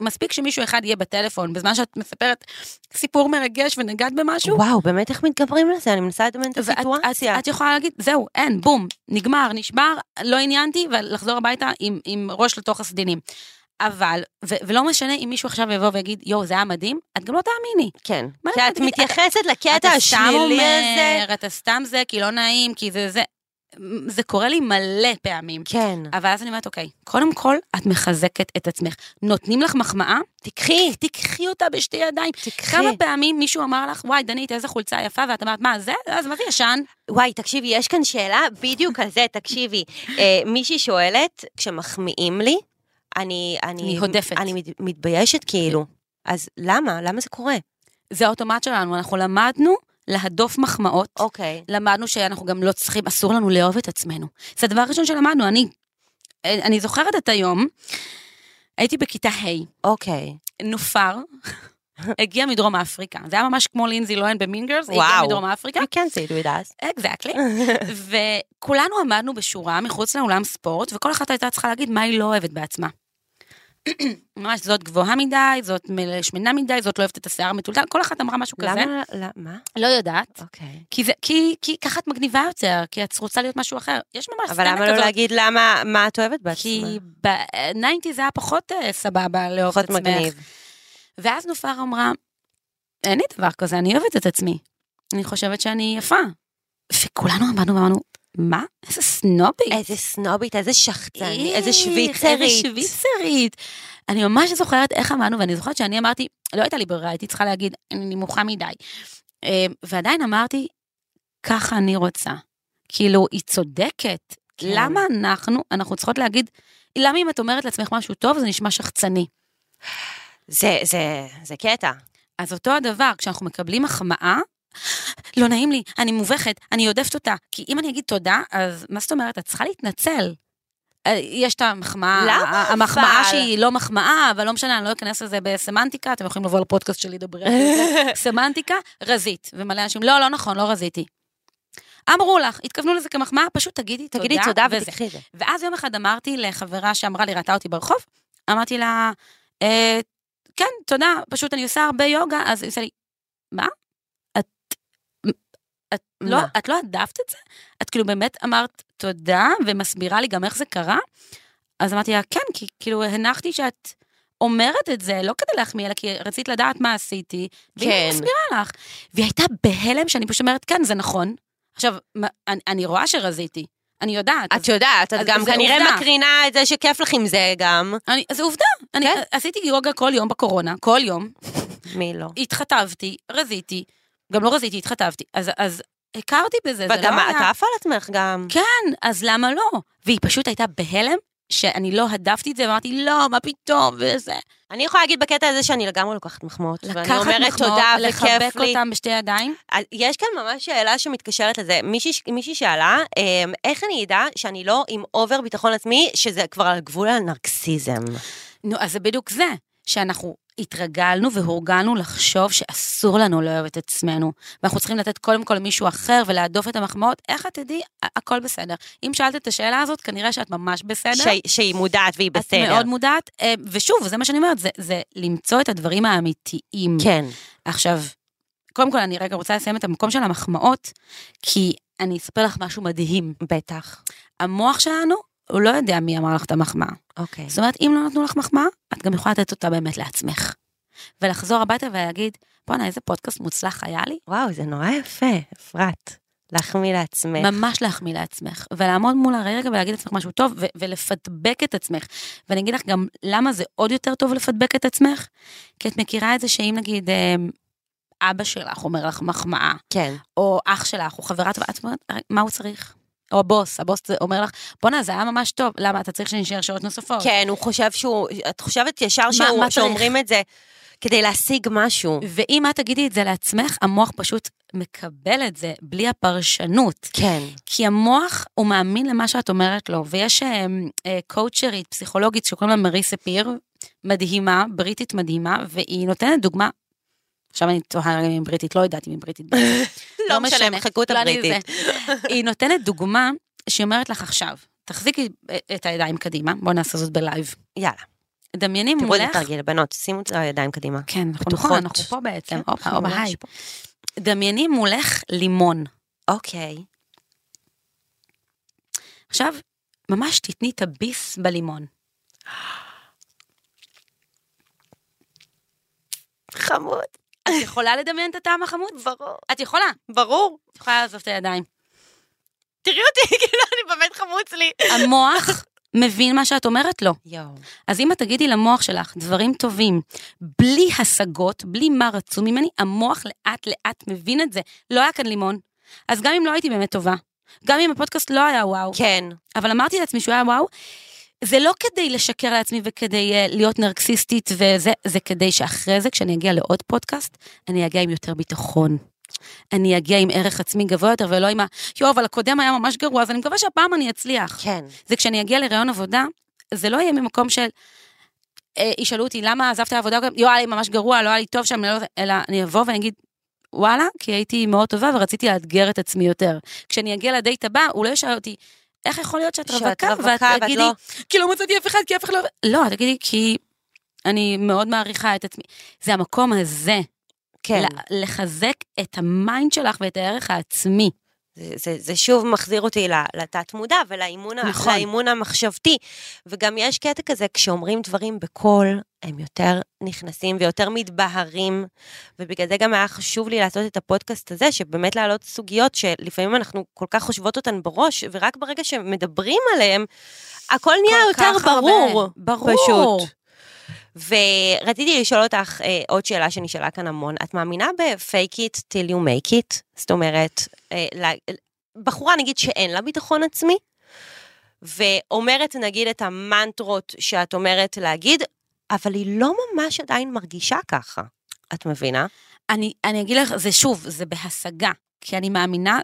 Speaker 3: מספיק שמישהו אחד יהיה בטלפון, בזמן שאת מספרת סיפור מרגש ונגעת במשהו,
Speaker 2: וואו, באמת איך מתגברים לזה? אני מנסה לדמיין את הסיטואציה.
Speaker 3: את, את יכולה להגיד, זהו, אין, בום, נגמר, נשבר, לא עניינתי, ולחזור הביתה עם, עם ראש לתוך הסדינים. אבל, ו- ולא משנה אם מישהו עכשיו יבוא ויגיד, יואו, זה היה מדהים, את גם לא תאמיני.
Speaker 2: כן.
Speaker 3: מה
Speaker 2: כי את מתייחסת לקטע
Speaker 3: אתה סתם
Speaker 2: השלילי הזה.
Speaker 3: אתה סתם זה, כי לא נעים, כי זה זה. זה קורה לי מלא פעמים.
Speaker 2: כן.
Speaker 3: אבל אז אני אומרת, אוקיי, קודם כל, את מחזקת את עצמך. נותנים לך מחמאה,
Speaker 2: תקחי,
Speaker 3: תיקחי אותה בשתי ידיים.
Speaker 2: תקחי.
Speaker 3: כמה פעמים מישהו אמר לך, וואי, דנית, איזה חולצה יפה, ואת אמרת, מה, זה? אז מה זה ישן?
Speaker 2: וואי, תקשיבי, יש כאן שאלה בדיוק על זה, תקשיבי. אה, מישהי שואלת, כשמחמיאים לי, אני... אני
Speaker 3: אני הודפת.
Speaker 2: אני מת- מתביישת כאילו. אז למה? למה זה קורה?
Speaker 3: זה האוטומט שלנו, אנחנו למדנו להדוף מחמאות.
Speaker 2: אוקיי.
Speaker 3: למדנו שאנחנו גם לא צריכים, אסור לנו לאהוב את עצמנו. זה הדבר הראשון שלמדנו, אני, אני זוכרת את היום, הייתי בכיתה ה',
Speaker 2: אוקיי.
Speaker 3: נופר, הגיע מדרום אפריקה. זה היה ממש כמו לינזי לוהן במין גרס, היא הגיעה. מדרום אפריקה.
Speaker 2: You can say it with us.
Speaker 3: אקזקטלי. וכולנו עמדנו בשורה מחוץ לאולם ספורט, וכל אחת הייתה צריכה להגיד מה היא לא אוהבת בעצמה. ממש, זאת גבוהה מדי, זאת שמנה מדי, זאת לא אוהבת את השיער המטולטל, כל אחת אמרה משהו כזה.
Speaker 2: למה? למה? מה?
Speaker 3: לא יודעת.
Speaker 2: אוקיי.
Speaker 3: כי, זה, כי, כי ככה את מגניבה יותר, כי את רוצה להיות משהו אחר. יש ממש
Speaker 2: אבל
Speaker 3: סצנה
Speaker 2: למה לא
Speaker 3: כזאת.
Speaker 2: להגיד למה, מה את אוהבת בעצמך?
Speaker 3: כי ב-90 זה היה פחות אה, סבבה לאהוב את
Speaker 2: פחות
Speaker 3: עצמך.
Speaker 2: מגניב.
Speaker 3: ואז נופר אמרה, אין לי דבר כזה, אני אוהבת את עצמי. אני חושבת שאני יפה. וכולנו עמדנו ואמרנו, מה? איזה סנובית.
Speaker 2: איזה סנובית, איזה שחצני,
Speaker 3: איך,
Speaker 2: איזה שוויצרית.
Speaker 3: איזה שוויצרית. אני ממש זוכרת איך עמדנו, ואני זוכרת שאני אמרתי, לא הייתה לי ברירה, הייתי צריכה להגיד, אני נמוכה מדי. אה, ועדיין אמרתי, ככה אני רוצה. כאילו, היא צודקת.
Speaker 2: כן.
Speaker 3: למה אנחנו, אנחנו צריכות להגיד, למה אם את אומרת לעצמך משהו טוב, זה נשמע שחצני.
Speaker 2: זה, זה, זה קטע.
Speaker 3: אז אותו הדבר, כשאנחנו מקבלים מחמאה, לא נעים לי, אני מובכת, אני עודפת אותה. כי אם אני אגיד תודה, אז מה זאת אומרת? את צריכה להתנצל. אה, יש את המחמאה,
Speaker 2: למה
Speaker 3: המחמאה
Speaker 2: אבל?
Speaker 3: שהיא לא מחמאה, אבל לא משנה, אני לא אכנס לזה בסמנטיקה, אתם יכולים לבוא לפודקאסט שלי לדבר על זה. סמנטיקה, רזית. ומלא אנשים, לא, לא נכון, לא רזיתי. אמרו לך, התכוונו לזה כמחמאה, פשוט תגידי תודה.
Speaker 2: תגידי תודה
Speaker 3: וזה.
Speaker 2: ותקחי את זה.
Speaker 3: ואז יום אחד אמרתי לחברה שאמרה לי, ראתה אותי ברחוב, אמרתי לה, אה, כן, תודה, פשוט אני עושה הרבה יוגה, אז היא עושה לי, מה? את, לא? את לא הדפת את זה? את כאילו באמת אמרת תודה, ומסבירה לי גם איך זה קרה? אז אמרתי לה, כן, כי כאילו הנחתי שאת אומרת את זה, לא כדי להחמיא, אלא כי רצית לדעת מה עשיתי, והנה
Speaker 2: כן.
Speaker 3: מסבירה לך. והיא הייתה בהלם שאני פשוט אומרת, כן, זה נכון. עכשיו, מה- אני, אני רואה שרזיתי, אני יודעת. אז-
Speaker 2: את יודעת, את
Speaker 3: אז
Speaker 2: גם כנראה
Speaker 3: עובדה.
Speaker 2: מקרינה את זה שכיף לך עם זה גם.
Speaker 3: אני, זה עובדה, אני
Speaker 2: כן.
Speaker 3: עשיתי יוגה כל יום בקורונה, כל יום,
Speaker 2: מי לא?
Speaker 3: התחתבתי, רזיתי, גם לא רזיתי, התחתבתי, אז, אז הכרתי בזה, זה לא היה...
Speaker 2: את עפה על עצמך גם.
Speaker 3: כן, אז למה לא? והיא פשוט הייתה בהלם, שאני לא הדפתי את זה, ואמרתי, לא, מה פתאום, וזה.
Speaker 2: אני יכולה להגיד בקטע הזה שאני לגמרי לוקחת מחמאות. ואני
Speaker 3: לקחת
Speaker 2: אומרת
Speaker 3: מחמאות,
Speaker 2: תודה
Speaker 3: לחבק
Speaker 2: וכיף לי.
Speaker 3: אותם בשתי ידיים.
Speaker 2: יש כאן ממש שאלה שמתקשרת לזה. מישהי, מישהי שאלה, אמ, איך אני אדע שאני לא עם אובר ביטחון עצמי, שזה כבר על גבול הנרקסיזם.
Speaker 3: נו, אז זה בדיוק זה, שאנחנו התרגלנו והורגלנו לחשוב שאסור לנו לאהוב את עצמנו, ואנחנו צריכים לתת קודם כל למישהו אחר ולהדוף את המחמאות, איך את תדעי, הכל בסדר. אם שאלת את השאלה הזאת, כנראה שאת ממש בסדר.
Speaker 2: ש- שהיא מודעת והיא
Speaker 3: את
Speaker 2: בסדר.
Speaker 3: מאוד מודעת, אה, ושוב, זה מה שאני אומרת, זה, זה למצוא את הדברים האמיתיים.
Speaker 2: כן.
Speaker 3: עכשיו, קודם כל, אני רגע רוצה לסיים את המקום של המחמאות, כי אני אספר לך משהו מדהים.
Speaker 2: בטח.
Speaker 3: המוח שלנו, הוא לא יודע מי אמר לך את המחמאה.
Speaker 2: אוקיי.
Speaker 3: זאת אומרת, אם לא נתנו לך מחמאה, את גם יכולה לתת אותה באמת לעצמך. ולחזור הביתה ולהגיד, בואנה, איזה פודקאסט מוצלח היה לי.
Speaker 2: וואו, זה נורא יפה, אפרת. להחמיא לעצמך.
Speaker 3: ממש להחמיא לעצמך, ולעמוד מול הרגע ולהגיד לעצמך משהו טוב, ו- ולפדבק את עצמך. ואני אגיד לך גם למה זה עוד יותר טוב לפדבק את עצמך, כי את מכירה את זה שאם נגיד אה, אבא שלך אומר לך מחמאה,
Speaker 2: כן.
Speaker 3: או אח שלך, או חברה טובה, את אומרת, "הרי מה הוא צריך? או הבוס, הבוס אומר לך, בואנה, זה היה ממש טוב, למה אתה צריך שנשאר שעות נוספות?
Speaker 2: כן, הוא חושב שהוא, את חושבת ישר
Speaker 3: מה-
Speaker 2: שהוא,
Speaker 3: מה?
Speaker 2: שאומרים את זה כדי להשיג משהו.
Speaker 3: ואם את תגידי את זה לעצמך, המוח פשוט מקבל את זה בלי הפרשנות.
Speaker 2: כן.
Speaker 3: כי המוח, הוא מאמין למה שאת אומרת לו, ויש אה, אה, קואוצ'רית, פסיכולוגית, שקוראים לה מרי ספיר, מדהימה, בריטית מדהימה, והיא נותנת דוגמה, עכשיו אני תוהה אם היא בריטית, לא יודעת אם היא בריטית.
Speaker 2: לא משנה, מחקו את
Speaker 3: אני
Speaker 2: הבריטית.
Speaker 3: היא נותנת דוגמה שהיא אומרת לך עכשיו, תחזיקי את הידיים קדימה, בואי נעשה זאת בלייב.
Speaker 2: יאללה,
Speaker 3: דמייני
Speaker 2: תראו איזה
Speaker 3: מולך,
Speaker 2: תרגיל, בנות, שימו את הידיים קדימה.
Speaker 3: כן, אנחנו. נכון, אנחנו פה בעצם,
Speaker 2: כן,
Speaker 3: הופה, הופה, היי. דמייני מולך לימון.
Speaker 2: אוקיי.
Speaker 3: עכשיו, ממש תתני את הביס בלימון.
Speaker 2: חמוד.
Speaker 3: את יכולה לדמיין את הטעם החמוד?
Speaker 2: ברור.
Speaker 3: את יכולה.
Speaker 2: ברור.
Speaker 3: את יכולה לעזוב את הידיים.
Speaker 2: תראי אותי, כאילו, אני באמת חמוץ לי.
Speaker 3: המוח מבין מה שאת אומרת לו.
Speaker 2: יואו.
Speaker 3: אז אם את תגידי למוח שלך דברים טובים, בלי השגות, בלי מה רצו ממני, המוח לאט לאט מבין את זה. לא היה כאן לימון. אז גם אם לא הייתי באמת טובה, גם אם הפודקאסט לא היה וואו,
Speaker 2: כן.
Speaker 3: אבל אמרתי לעצמי שהוא היה וואו, זה לא כדי לשקר לעצמי וכדי uh, להיות נרקסיסטית וזה, זה כדי שאחרי זה, כשאני אגיע לעוד פודקאסט, אני אגיע עם יותר ביטחון. אני אגיע עם ערך עצמי גבוה יותר, ולא עם ה... יואו, אבל הקודם היה ממש גרוע, אז אני מקווה שהפעם אני אצליח.
Speaker 2: כן.
Speaker 3: זה כשאני אגיע לראיון עבודה, זה לא יהיה ממקום של... אה, ישאלו אותי, למה עזבת העבודה? יואו, היה לי ממש גרוע, לא היה לי טוב שם, לא... אלא אני אבוא ואני אגיד, וואלה, כי הייתי מאוד טובה ורציתי לאתגר את עצמי יותר. כשאני אגיע לדייט הבא, הוא לא ישאל אותי, איך יכול להיות שאת רווקה? ואת תגידי,
Speaker 2: לא-
Speaker 3: כי לא מצאתי אף אחד, כי אף אחד לא... לא, תגידי, כי אני מאוד מעריכה את עצמי. זה המקום הזה,
Speaker 2: כן.
Speaker 3: לחזק את ה mind שלך ואת הערך העצמי.
Speaker 2: זה, זה, זה שוב מחזיר אותי לתת מודע ולאימון
Speaker 3: נכון.
Speaker 2: לאימון המחשבתי. וגם יש קטע כזה, כשאומרים דברים בקול, הם יותר נכנסים ויותר מתבהרים, ובגלל זה גם היה חשוב לי לעשות את הפודקאסט הזה, שבאמת להעלות סוגיות שלפעמים אנחנו כל כך חושבות אותן בראש, ורק ברגע שמדברים עליהן, הכל נהיה יותר
Speaker 3: כך הרבה.
Speaker 2: ברור.
Speaker 3: ברור.
Speaker 2: פשוט. ורציתי לשאול אותך אה, עוד שאלה שנשאלה כאן המון. את מאמינה ב-fake it till you make it? זאת אומרת, אה, לה- בחורה נגיד שאין לה ביטחון עצמי, ואומרת נגיד את המנטרות שאת אומרת להגיד, אבל היא לא ממש עדיין מרגישה ככה. את מבינה?
Speaker 3: אני, אני אגיד לך, זה שוב, זה בהשגה, כי אני מאמינה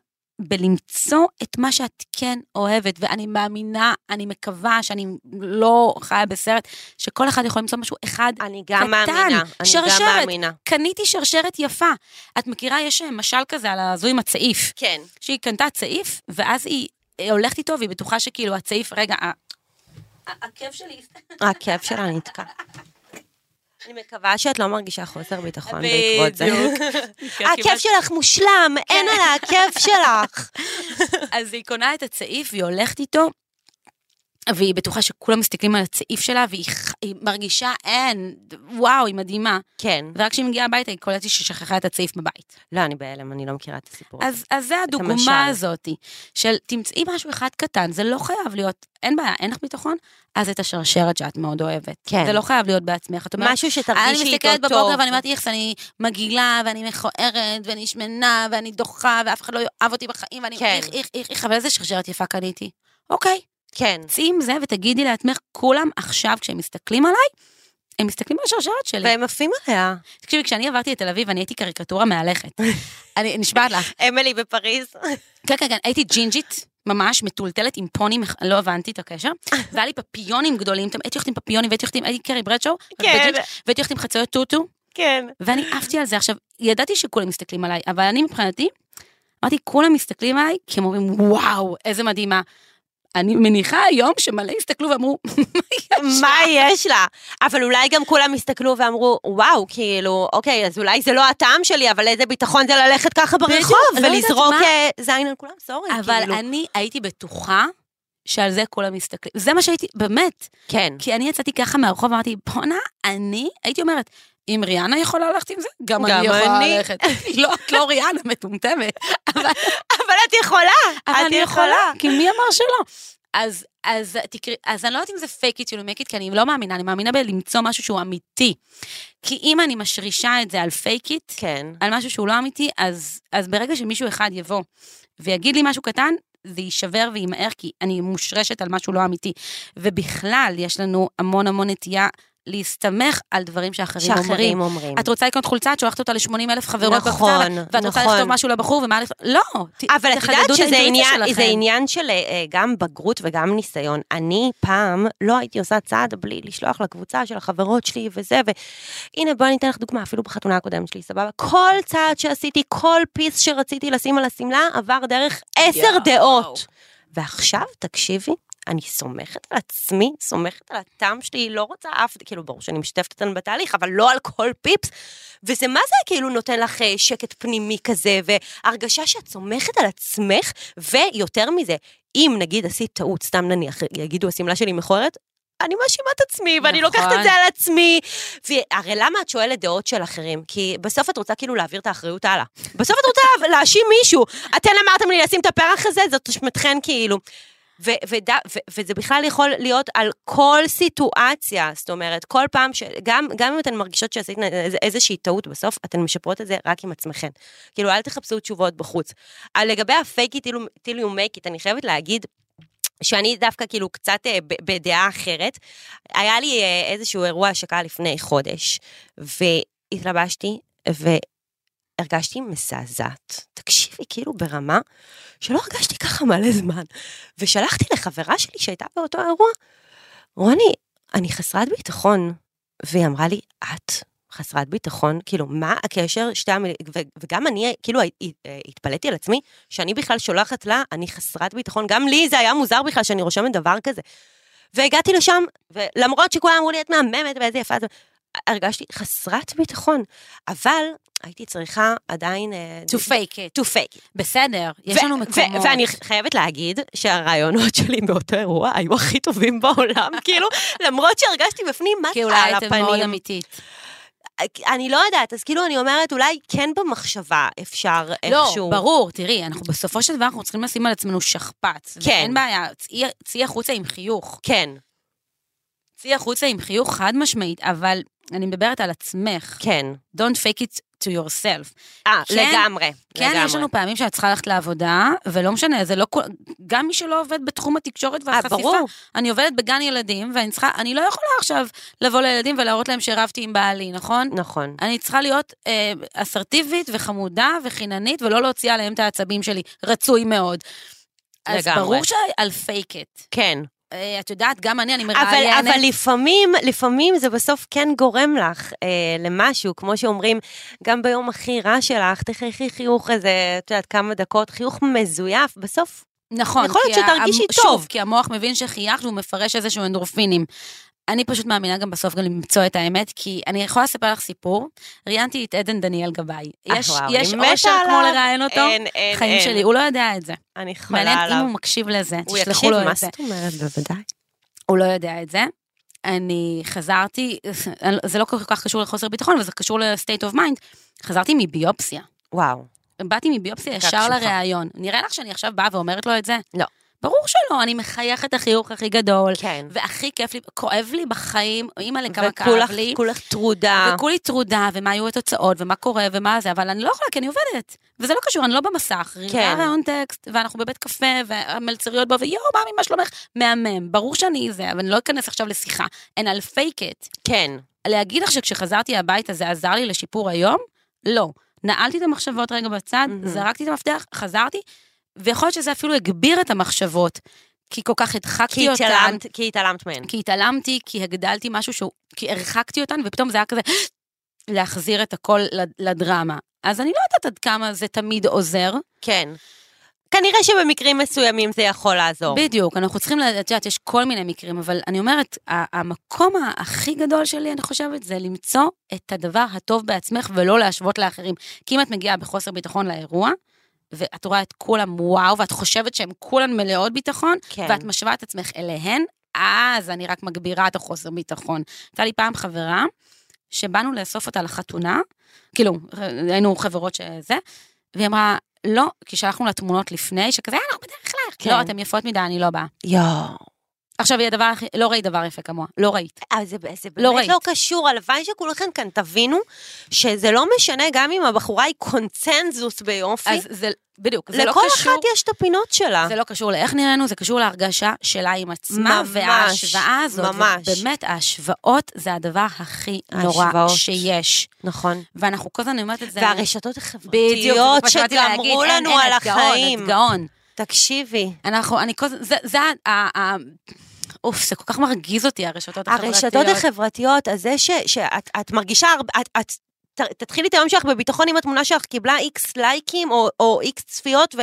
Speaker 3: בלמצוא את מה שאת כן אוהבת, ואני מאמינה, אני מקווה שאני לא חיה בסרט, שכל אחד יכול למצוא משהו אחד
Speaker 2: אני גם
Speaker 3: קטן,
Speaker 2: מאמינה. אני
Speaker 3: שרשרת.
Speaker 2: גם מאמינה.
Speaker 3: קניתי שרשרת יפה. את מכירה, יש משל כזה על הזו עם הצעיף,
Speaker 2: כן.
Speaker 3: שהיא קנתה צעיף, ואז היא אה, הולכת איתו, והיא בטוחה שכאילו הצעיף, רגע, ה- ה- הכאב שלי...
Speaker 2: הכאב שלה נתקע. אני מקווה שאת לא מרגישה חוסר ביטחון בעקבות זה. הכאב שלך מושלם, אין על הכאב שלך.
Speaker 3: אז היא קונה את הצעיף והיא הולכת איתו, והיא בטוחה שכולם מסתכלים על הצעיף שלה, והיא מרגישה, אין, וואו, היא מדהימה.
Speaker 2: כן.
Speaker 3: ורק כשהיא מגיעה הביתה, היא קולטת שהיא שכחה את הצעיף בבית.
Speaker 2: לא, אני בהלם, אני לא מכירה את הסיפור. הזה.
Speaker 3: אז, אז זה. הדוגמה הזאת, של תמצאי משהו אחד קטן, זה לא חייב להיות, אין בעיה, אין לך ביטחון, אז את השרשרת שאת מאוד אוהבת.
Speaker 2: כן.
Speaker 3: זה לא חייב להיות בעצמך, את אומרת,
Speaker 2: משהו שתרגישי
Speaker 3: אני
Speaker 2: איתו
Speaker 3: מסתכלת
Speaker 2: טוב.
Speaker 3: בבוקר ואני אומרת, איך אני מגעילה, ואני מכוערת, ואני שמנה, ואני דוחה, ואף אחד לא יאהב אותי בחיים, ואני
Speaker 2: כן.
Speaker 3: איך, איך, איך, איך, אבל איזה שרשרת יפה קניתי. אוקיי,
Speaker 2: כן.
Speaker 3: צאי עם זה ותגידי לעצמך, כולם עכשיו, כשהם מסתכלים עליי, הם מסתכלים על השרשרת שלי.
Speaker 2: והם עפים עליה.
Speaker 3: תקשיבי, כשאני עברתי לתל אביב, אני הייתי קריקטורה מהלכת. אני נשבעת לך.
Speaker 2: אמילי בפריז.
Speaker 3: כן, כן, כן, הייתי ג'ינג'ית, ממש מטולטלת עם פוני, מח- לא הבנתי את הקשר, והיה לי פפיונים גדולים, הייתי הולכת עם פפיונים, והייתי הולכת עם, הייתי קרי ברדשו,
Speaker 2: כן.
Speaker 3: והייתי הולכת עם חצאיות טוטו,
Speaker 2: כן.
Speaker 3: ואני עפתי על זה. עכשיו, ידעתי שכולם מסתכלים עליי, אבל אני מבחינתי, אמרתי, כולם מסתכלים עליי, כי הם אומרים, וואו, איזה מדהימה. אני מניחה היום שמלא הסתכלו ואמרו, מה יש
Speaker 2: מה
Speaker 3: לה?"
Speaker 2: יש לה? אבל אולי גם כולם הסתכלו ואמרו, וואו, כאילו, אוקיי, אז אולי זה לא הטעם שלי, אבל איזה ביטחון זה ללכת ככה ברחוב,
Speaker 3: לא
Speaker 2: ולזרוק
Speaker 3: מה.
Speaker 2: אה, זין על כולם, סורי,
Speaker 3: אבל
Speaker 2: כאילו.
Speaker 3: אני הייתי בטוחה שעל זה כולם מסתכלים. זה מה שהייתי, באמת.
Speaker 2: כן.
Speaker 3: כי אני יצאתי ככה מהרחוב, אמרתי, בואנה, אני, הייתי אומרת, אם ריאנה יכולה ללכת עם זה, גם
Speaker 2: גם
Speaker 3: אני יכולה
Speaker 2: אני."
Speaker 3: ללכת. לא, את לא ריאנה, מטומטמת. אבל
Speaker 2: אבל את יכולה,
Speaker 3: אבל
Speaker 2: את
Speaker 3: אני
Speaker 2: יכולה.
Speaker 3: יכולה, כי מי אמר שלא? אז, אז תקראי, אז אני לא יודעת אם זה fake it till you make it, כי אני לא מאמינה, אני מאמינה בלמצוא משהו שהוא אמיתי. כי אם אני משרישה את זה על fake it,
Speaker 2: כן.
Speaker 3: על משהו שהוא לא אמיתי, אז, אז ברגע שמישהו אחד יבוא ויגיד לי משהו קטן, זה יישבר וימהר, כי אני מושרשת על משהו לא אמיתי. ובכלל, יש לנו המון המון נטייה להסתמך על דברים שאחרים אומרים.
Speaker 2: שאחרים אומרים.
Speaker 3: את רוצה לקנות חולצה, את שולחת אותה ל-80 אלף חברות
Speaker 2: נכון,
Speaker 3: בקבוצה, ואת רוצה
Speaker 2: נכון.
Speaker 3: לכתוב משהו לבחור, ומה לכתוב, לא,
Speaker 2: אבל את יודעת שזה עניין. זה עניין של אה, גם בגרות וגם ניסיון. אני פעם לא הייתי עושה צעד בלי לשלוח לקבוצה של החברות שלי וזה, והנה בואי אני אתן לך דוגמה, אפילו בחתונה הקודמת שלי, סבבה? כל צעד שעשיתי, כל פיס שרציתי לשים על השמלה, עבר דרך עשר
Speaker 3: יואו.
Speaker 2: דעות. ועכשיו, תקשיבי, אני סומכת על עצמי, סומכת על הטעם שלי, לא רוצה אף, כאילו, ברור שאני משתפת אותנו בתהליך, אבל לא על כל פיפס. וזה מה זה כאילו נותן לך אה, שקט פנימי כזה, והרגשה שאת סומכת על עצמך, ויותר מזה, אם נגיד עשית טעות, סתם נניח, יגידו השמלה שלי מכוערת, אני מאשימה את עצמי, ואני
Speaker 3: נכון.
Speaker 2: לוקחת את זה על עצמי. והרי למה את שואלת דעות של אחרים? כי בסוף את רוצה כאילו להעביר את האחריות הלאה. בסוף את רוצה להאשים מישהו. אתן אמרתם לי לשים את הפרח הזה, זאת אשמתכן כאילו. ו- וד- ו- וזה בכלל יכול להיות על כל סיטואציה, זאת אומרת, כל פעם, ש- גם, גם אם אתן מרגישות שעשית איז- איזושהי טעות בסוף, אתן משפרות את זה רק עם עצמכן. כאילו, אל תחפשו תשובות בחוץ. לגבי ה-fake it till- you make אני חייבת להגיד, שאני דווקא כאילו קצת אה, בדעה אחרת. היה לי אה, איזשהו אירוע השקה לפני חודש, והתלבשתי, והרגשתי מזעזעת. תקשיבי, כאילו ברמה שלא הרגשתי ככה מלא זמן. ושלחתי לחברה שלי שהייתה באותו אירוע, רוני, אני חסרת ביטחון. והיא אמרה לי, את חסרת ביטחון? כאילו, מה הקשר שתי המילים? וגם אני, כאילו, הת- התפלאתי על עצמי, שאני בכלל שולחת לה, אני חסרת ביטחון. גם לי זה היה מוזר בכלל שאני רושמת דבר כזה. והגעתי לשם, ולמרות שכולם אמרו לי, את מהממת ואיזה יפה את... הרגשתי חסרת ביטחון, אבל הייתי צריכה עדיין... אה,
Speaker 3: to fake it.
Speaker 2: to fake.
Speaker 3: בסדר, יש לנו מקומות.
Speaker 2: ואני חייבת להגיד שהרעיונות שלי באותו אירוע היו הכי טובים בעולם, כאילו, למרות שהרגשתי בפנים, מה
Speaker 3: כי
Speaker 2: זה
Speaker 3: אולי
Speaker 2: על
Speaker 3: הייתם מאוד
Speaker 2: הפנים?
Speaker 3: אמיתית.
Speaker 2: אני לא יודעת, אז כאילו אני אומרת, אולי כן במחשבה אפשר
Speaker 3: לא,
Speaker 2: איכשהו...
Speaker 3: ברור, תראי, אנחנו בסופו של דבר אנחנו צריכים לשים על עצמנו שכפ"ץ.
Speaker 2: כן.
Speaker 3: אין בעיה, צאי- צאי החוצה עם חיוך.
Speaker 2: כן,
Speaker 3: צאי החוצה עם חיוך חד משמעית, אבל אני מדברת על עצמך.
Speaker 2: כן,
Speaker 3: Don't fake it to yourself.
Speaker 2: אה,
Speaker 3: כן,
Speaker 2: לגמרי.
Speaker 3: כן,
Speaker 2: לגמרי.
Speaker 3: יש לנו פעמים שאת צריכה ללכת לעבודה, ולא משנה, זה לא כל... גם מי שלא עובד בתחום התקשורת והחשיפה,
Speaker 2: אה, ברור.
Speaker 3: אני עובדת בגן ילדים, ואני צריכה, אני לא יכולה עכשיו לבוא לילדים ולהראות להם שרבתי עם בעלי, נכון?
Speaker 2: נכון.
Speaker 3: אני צריכה להיות אה, אסרטיבית וחמודה וחיננית, ולא להוציא עליהם את העצבים שלי. רצוי מאוד. אז
Speaker 2: לגמרי.
Speaker 3: ברור שעל fake it.
Speaker 2: כן.
Speaker 3: אה, את יודעת, גם אני, אני
Speaker 2: אבל,
Speaker 3: מראיינת.
Speaker 2: אבל לפעמים, לפעמים זה בסוף כן גורם לך אה, למשהו, כמו שאומרים, גם ביום הכי רע שלך, תחייכי חיוך איזה, את יודעת, כמה דקות, חיוך מזויף, בסוף,
Speaker 3: נכון.
Speaker 2: יכול להיות שתרגישי
Speaker 3: המ-
Speaker 2: טוב.
Speaker 3: שוב, כי המוח מבין שחייכת והוא מפרש איזשהו אנדורפינים. אני פשוט מאמינה גם בסוף גם למצוא את האמת, כי אני יכולה לספר לך סיפור. ראיינתי את עדן דניאל גבאי.
Speaker 2: אה,
Speaker 3: יש,
Speaker 2: וואו,
Speaker 3: יש אושר כמו. לראיין אותו?
Speaker 2: אין, אין,
Speaker 3: חיים
Speaker 2: אין.
Speaker 3: שלי, הוא לא יודע את זה.
Speaker 2: אני חולה
Speaker 3: מעניין אם
Speaker 2: עליו.
Speaker 3: הוא מקשיב לזה,
Speaker 2: הוא
Speaker 3: תשלחו
Speaker 2: יקשיב,
Speaker 3: לו
Speaker 2: מה
Speaker 3: את זה.
Speaker 2: זאת אומרת? בוודאי.
Speaker 3: הוא לא יודע את זה. אני חזרתי, זה לא כל כך קשור לחוסר ביטחון, אבל זה קשור ל-state of mind. חזרתי מביופסיה.
Speaker 2: וואו.
Speaker 3: באתי מביופסיה ישר. לראיון. נראה לך שאני עכשיו באה ואומרת לו את זה?
Speaker 2: לא.
Speaker 3: ברור שלא, אני מחייכת החיוך הכי גדול.
Speaker 2: כן.
Speaker 3: והכי כיף לי, כואב לי בחיים, אימא לכמה כאב
Speaker 2: וכולך
Speaker 3: לי.
Speaker 2: כולך טרודה.
Speaker 3: וכולי טרודה, ומה היו התוצאות, ומה קורה, ומה זה, אבל אני לא יכולה, כי אני עובדת. וזה לא קשור, אני לא במסך.
Speaker 2: כן.
Speaker 3: ראיון טקסט, ואנחנו בבית קפה, והמלצריות בו, ויואו, מאמי, מה שלומך? מהמם. ברור שאני זה, אבל אני לא אכנס עכשיו לשיחה. אין על פייק את.
Speaker 2: כן.
Speaker 3: להגיד לך שכשחזרתי הביתה זה עזר לי לשיפור היום? לא. נעלתי את המחשבות רגע בצד,
Speaker 2: מהמם.
Speaker 3: זרקתי את המפתח, חזרתי, ויכול להיות שזה אפילו הגביר את המחשבות, כי כל כך הדחקתי
Speaker 2: כי
Speaker 3: אותן.
Speaker 2: התעלמת, כי התעלמת מהן.
Speaker 3: כי התעלמתי, כי הגדלתי משהו שהוא, כי הרחקתי אותן, ופתאום זה היה כזה, להחזיר את הכל לד- לדרמה. אז אני לא יודעת עד כמה זה תמיד עוזר.
Speaker 2: כן. כנראה שבמקרים מסוימים זה יכול לעזור.
Speaker 3: בדיוק, אנחנו צריכים, ל- את יודעת, יש כל מיני מקרים, אבל אני אומרת, המקום הכי גדול שלי, אני חושבת, זה למצוא את הדבר הטוב בעצמך ולא להשוות לאחרים. כי אם את מגיעה בחוסר ביטחון לאירוע, ואת רואה את כולם וואו, ואת חושבת שהן כולן מלאות ביטחון,
Speaker 2: כן.
Speaker 3: ואת משווה את עצמך אליהן, אז אני רק מגבירה את החוסר ביטחון. הייתה לי פעם חברה, שבאנו לאסוף אותה לחתונה, כאילו, היינו חברות שזה, והיא אמרה, לא, כי שלחנו לה תמונות לפני, שכזה, "אה, אנחנו בדרך כלל,
Speaker 2: כן.
Speaker 3: לא, אתן יפות מדי, אני לא באה.
Speaker 2: יואו.
Speaker 3: עכשיו, היא הדבר הכי, לא ראית דבר יפה כמוה, לא ראית.
Speaker 2: אה, זה, זה
Speaker 3: לא
Speaker 2: באמת
Speaker 3: ראית.
Speaker 2: לא קשור, הלוואי שכולכם כאן תבינו שזה לא משנה גם אם הבחורה היא קונצנזוס ביופי,
Speaker 3: אז זה, בדיוק, זה לא
Speaker 2: לכל
Speaker 3: קשור.
Speaker 2: אחת יש את הפינות שלה.
Speaker 3: זה לא קשור לאיך נראינו, זה קשור להרגשה שלה עם עצמה,
Speaker 2: ממש,
Speaker 3: וההשוואה הזאת,
Speaker 2: ממש.
Speaker 3: באמת, ההשוואות זה הדבר הכי נורא
Speaker 2: ההשוואות.
Speaker 3: שיש.
Speaker 2: נכון.
Speaker 3: ואנחנו כל הזמן, אומרת את זה,
Speaker 2: והרשתות החברתיות שגמרו לנו על
Speaker 3: את גאון,
Speaker 2: החיים.
Speaker 3: את גאון.
Speaker 2: תקשיבי,
Speaker 3: אנחנו, אני כל זה, זה ה... אוף, זה כל כך מרגיז אותי, הרשתות החברתיות.
Speaker 2: הרשתות החברתיות, אז זה ש- שאת את מרגישה, הרבה- את- את... תתחילי את היום שלך בביטחון אם התמונה שלך קיבלה איקס לייקים או- או איקס צפיות, ו...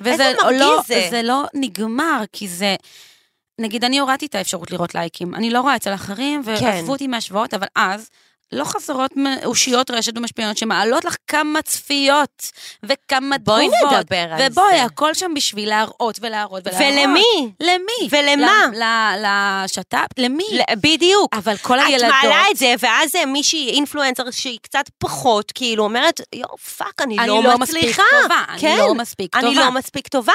Speaker 3: וזה
Speaker 2: איזה מרגיז
Speaker 3: לא,
Speaker 2: זה.
Speaker 3: זה לא נגמר, כי זה... נגיד, אני הורדתי את האפשרות לראות לייקים. אני לא רואה אצל אחרים,
Speaker 2: כן.
Speaker 3: ועזבו אותי מהשוואות, אבל אז... לא חסרות אושיות רשת ומשפיענות שמעלות לך כמה צפיות וכמה
Speaker 2: בואי
Speaker 3: תגובות.
Speaker 2: נדבר על
Speaker 3: ובואי,
Speaker 2: זה.
Speaker 3: הכל שם בשביל להראות ולהראות ולהראות.
Speaker 2: ולמי?
Speaker 3: למי?
Speaker 2: ולמה?
Speaker 3: לשת"פ? למי?
Speaker 2: בדיוק.
Speaker 3: אבל כל
Speaker 2: את
Speaker 3: הילדות...
Speaker 2: מעלה את זה, ואז אה, מישהי influencer שהיא קצת פחות, כאילו אומרת, יואו, fuck, אני
Speaker 3: אני
Speaker 2: לא
Speaker 3: לא מספיק
Speaker 2: מצליחה.
Speaker 3: טובה, אני
Speaker 2: כן,
Speaker 3: לא מספיק
Speaker 2: אני
Speaker 3: טובה.
Speaker 2: לא מספיק טובה.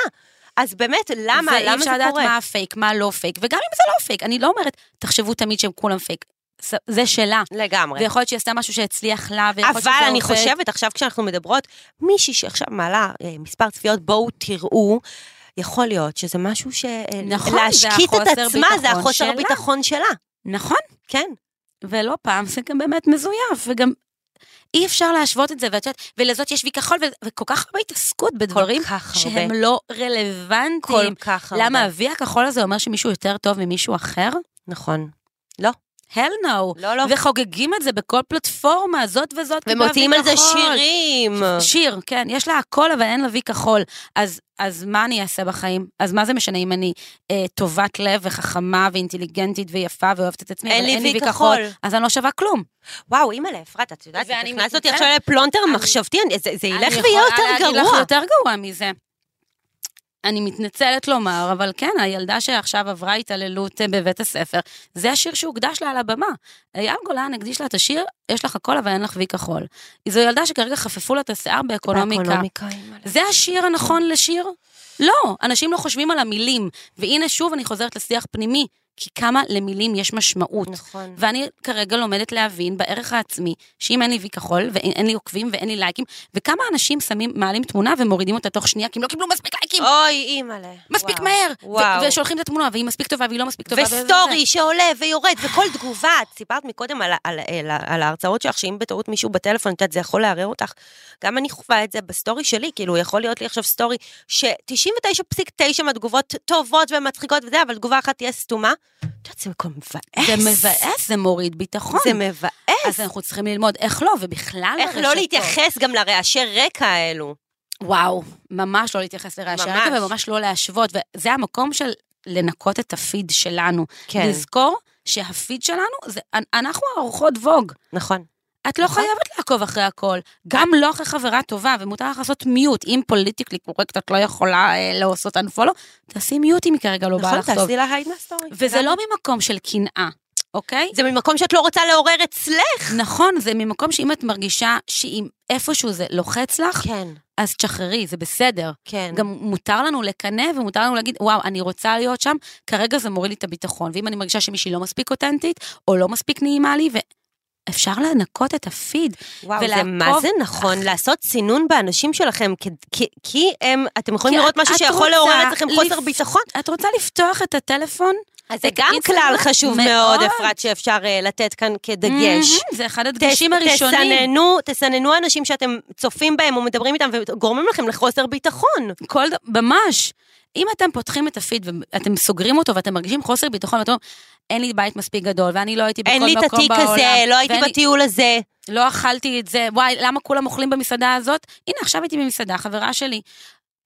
Speaker 2: אז באמת, למה?
Speaker 3: ואי
Speaker 2: למה
Speaker 3: אפשר
Speaker 2: זה
Speaker 3: לדעת
Speaker 2: קורה?
Speaker 3: מה הפייק, מה לא פייק, וגם אם זה לא פייק, אני לא אומרת, תחשבו תמיד שהם כולם פייק. זה שלה.
Speaker 2: לגמרי.
Speaker 3: ויכול להיות שהיא עשתה משהו שהצליח לה, ויכול להיות שזה
Speaker 2: אבל
Speaker 3: עובד.
Speaker 2: אני חושבת, עכשיו כשאנחנו מדברות, מישהי שעכשיו מעלה אה, מספר צפיות, בואו תראו. יכול להיות שזה משהו ש... אה,
Speaker 3: נכון, זה
Speaker 2: להשקיט את עצמה, זה
Speaker 3: ביטחון
Speaker 2: החוסר
Speaker 3: שלה.
Speaker 2: הביטחון שלה.
Speaker 3: נכון,
Speaker 2: כן.
Speaker 3: ולא פעם זה גם באמת מזויף, וגם אי אפשר להשוות את זה, ואת יודעת, ולזאת יש וי כחול, ו- וכל כך הרבה התעסקות בדברים
Speaker 2: כך הרבה.
Speaker 3: שהם לא רלוונטיים.
Speaker 2: כל כך הרבה.
Speaker 3: למה ה-V הכחול הזה אומר שמישהו יותר טוב ממישהו אחר?
Speaker 2: נכון. לא.
Speaker 3: Hell no.
Speaker 2: לא, לא.
Speaker 3: וחוגגים את זה בכל פלטפורמה, זאת וזאת.
Speaker 2: ומוציאים על זה. שירים.
Speaker 3: שיר, כן, יש לה הכל, אבל אין לה וי כחול. אז, אז מה אני אעשה בחיים? אז מה זה משנה אם אני אה, טובת לב וחכמה ואינטליגנטית ויפה ואוהבת את עצמי,
Speaker 2: אין לי וי
Speaker 3: כחול,
Speaker 2: כחול.
Speaker 3: אז אני לא שווה כלום.
Speaker 2: וואו, אימא'לה, אפרת, את יודעת, את
Speaker 3: ואני
Speaker 2: הכנסת אותי. עכשיו לפלונטר
Speaker 3: אני-
Speaker 2: מחשבתי, אני- זה זה ילך
Speaker 3: אני
Speaker 2: ויהיה
Speaker 3: יכולה
Speaker 2: יותר
Speaker 3: להגיד לך
Speaker 2: גרוע.
Speaker 3: יותר גרוע מזה. אני מתנצלת לומר, אבל כן, הילדה שעכשיו עברה התעללות אה, בבית הספר, זה השיר שהוקדש לה על הבמה. אייל גולן הקדיש לה את השיר, יש לך הכל אבל אין לך וי כחול. זו ילדה שכרגע חפפו לה את השיער באקונומיקה. זה השיר הנכון לשיר? לא, אנשים לא חושבים על המילים. והנה שוב אני חוזרת לשיח פנימי. כי כמה למילים יש משמעות.
Speaker 2: נכון.
Speaker 3: ואני כרגע לומדת להבין בערך העצמי, שאם אין לי וי כחול, ואין לי עוקבים, ואין לי לייקים, וכמה אנשים שמים, מעלים תמונה ומורידים אותה תוך שנייה, כי הם לא קיבלו מספיק לייקים.
Speaker 2: אוי, אימא'לה.
Speaker 3: מספיק
Speaker 2: וואו.
Speaker 3: מהר. ו-
Speaker 2: וואו.
Speaker 3: ושולחים את התמונה, והיא מספיק טובה, והיא לא מספיק טובה.
Speaker 2: וסטורי שעולה ויורד, וכל תגובה, את סיפרת מקודם על, על, על, על ההרצאות שלך, שאם בטעות מישהו בטלפון, את יודעת, זה יכול לערער אותך. גם אני חווה את זה בסטורי שלי, כאילו, יכול להיות לי עכשיו סטורי, ש-99.9 מהתגובות טובות ומצחיקות וזה, אבל תגובה אחת תהיה סתומה. את יודעת, זה מקום מבאס.
Speaker 3: זה מבאס, זה מוריד ביטחון.
Speaker 2: זה מבאס.
Speaker 3: אז אנחנו צריכים ללמוד איך לא, ובכלל
Speaker 2: איך לא. להתייחס גם לרעשי רקע האלו.
Speaker 3: וואו, ממש לא להתייחס לרעשי. רקע וממש לא להשוות, וזה המקום של לנקות את הפיד שלנו.
Speaker 2: כן.
Speaker 3: לזכור שהפיד שלנו, זה, אנחנו העורכות ווג.
Speaker 2: נכון.
Speaker 3: את לא
Speaker 2: נכון.
Speaker 3: חייבת לעקוב אחרי הכל. גם לא אחרי חברה טובה, ומותר לך לעשות mute. אם politically correct את לא יכולה אה, לעשות unfollow, תעשי mute אם היא כרגע לא באה
Speaker 2: נכון,
Speaker 3: לך טוב.
Speaker 2: תעשי לה hide מהסטורי.
Speaker 3: וזה לא ממקום של קנאה, אוקיי?
Speaker 2: זה ממקום שאת לא רוצה לעורר אצלך.
Speaker 3: נכון, זה ממקום שאם את מרגישה שאם איפשהו זה לוחץ לך,
Speaker 2: כן,
Speaker 3: אז תשחררי, זה בסדר.
Speaker 2: כן.
Speaker 3: גם מותר לנו לקנא ומותר לנו להגיד, וואו, אני רוצה להיות שם, כרגע זה מוריד לי את הביטחון. ואם אני מרגישה שמישהי לא מספיק אותנטית, או לא מספיק נעימה לי, ואפשר לנקות את הפיד.
Speaker 2: וואו, זה
Speaker 3: ולעקוב-
Speaker 2: מה זה נכון, לעשות סינון באנשים שלכם, כי- כי- כי הם, אתם יכולים לראות
Speaker 3: את-
Speaker 2: משהו
Speaker 3: את
Speaker 2: שיכול לעורר אצלכם חוסר
Speaker 3: לפ-
Speaker 2: ביטחון.
Speaker 3: את רוצה לפתוח את הטלפון?
Speaker 2: אז זה גם? כלל חשוב מאוד. אפרת, שאפשר אה, לתת כאן כדגש.
Speaker 3: זה אחד הדגשים הראשונים.
Speaker 2: תסננו, תסננו אנשים שאתם צופים בהם או מדברים איתם וגורמים לכם לחוסר ביטחון.
Speaker 3: כל. ממש. אם אתם פותחים את הפיד ואתם סוגרים אותו ואתם מרגישים חוסר ביטחון ואתם אומרים, אין לי בית מספיק גדול ואני לא הייתי בכל
Speaker 2: אין
Speaker 3: מקום
Speaker 2: לי
Speaker 3: בעולם.
Speaker 2: את התיק הזה, לא הייתי
Speaker 3: ואני-
Speaker 2: בטיול הזה.
Speaker 3: לא אכלתי את זה, וואי, למה כולם אוכלים במסעדה הזאת? הנה, עכשיו הייתי במסעדה, חברה שלי.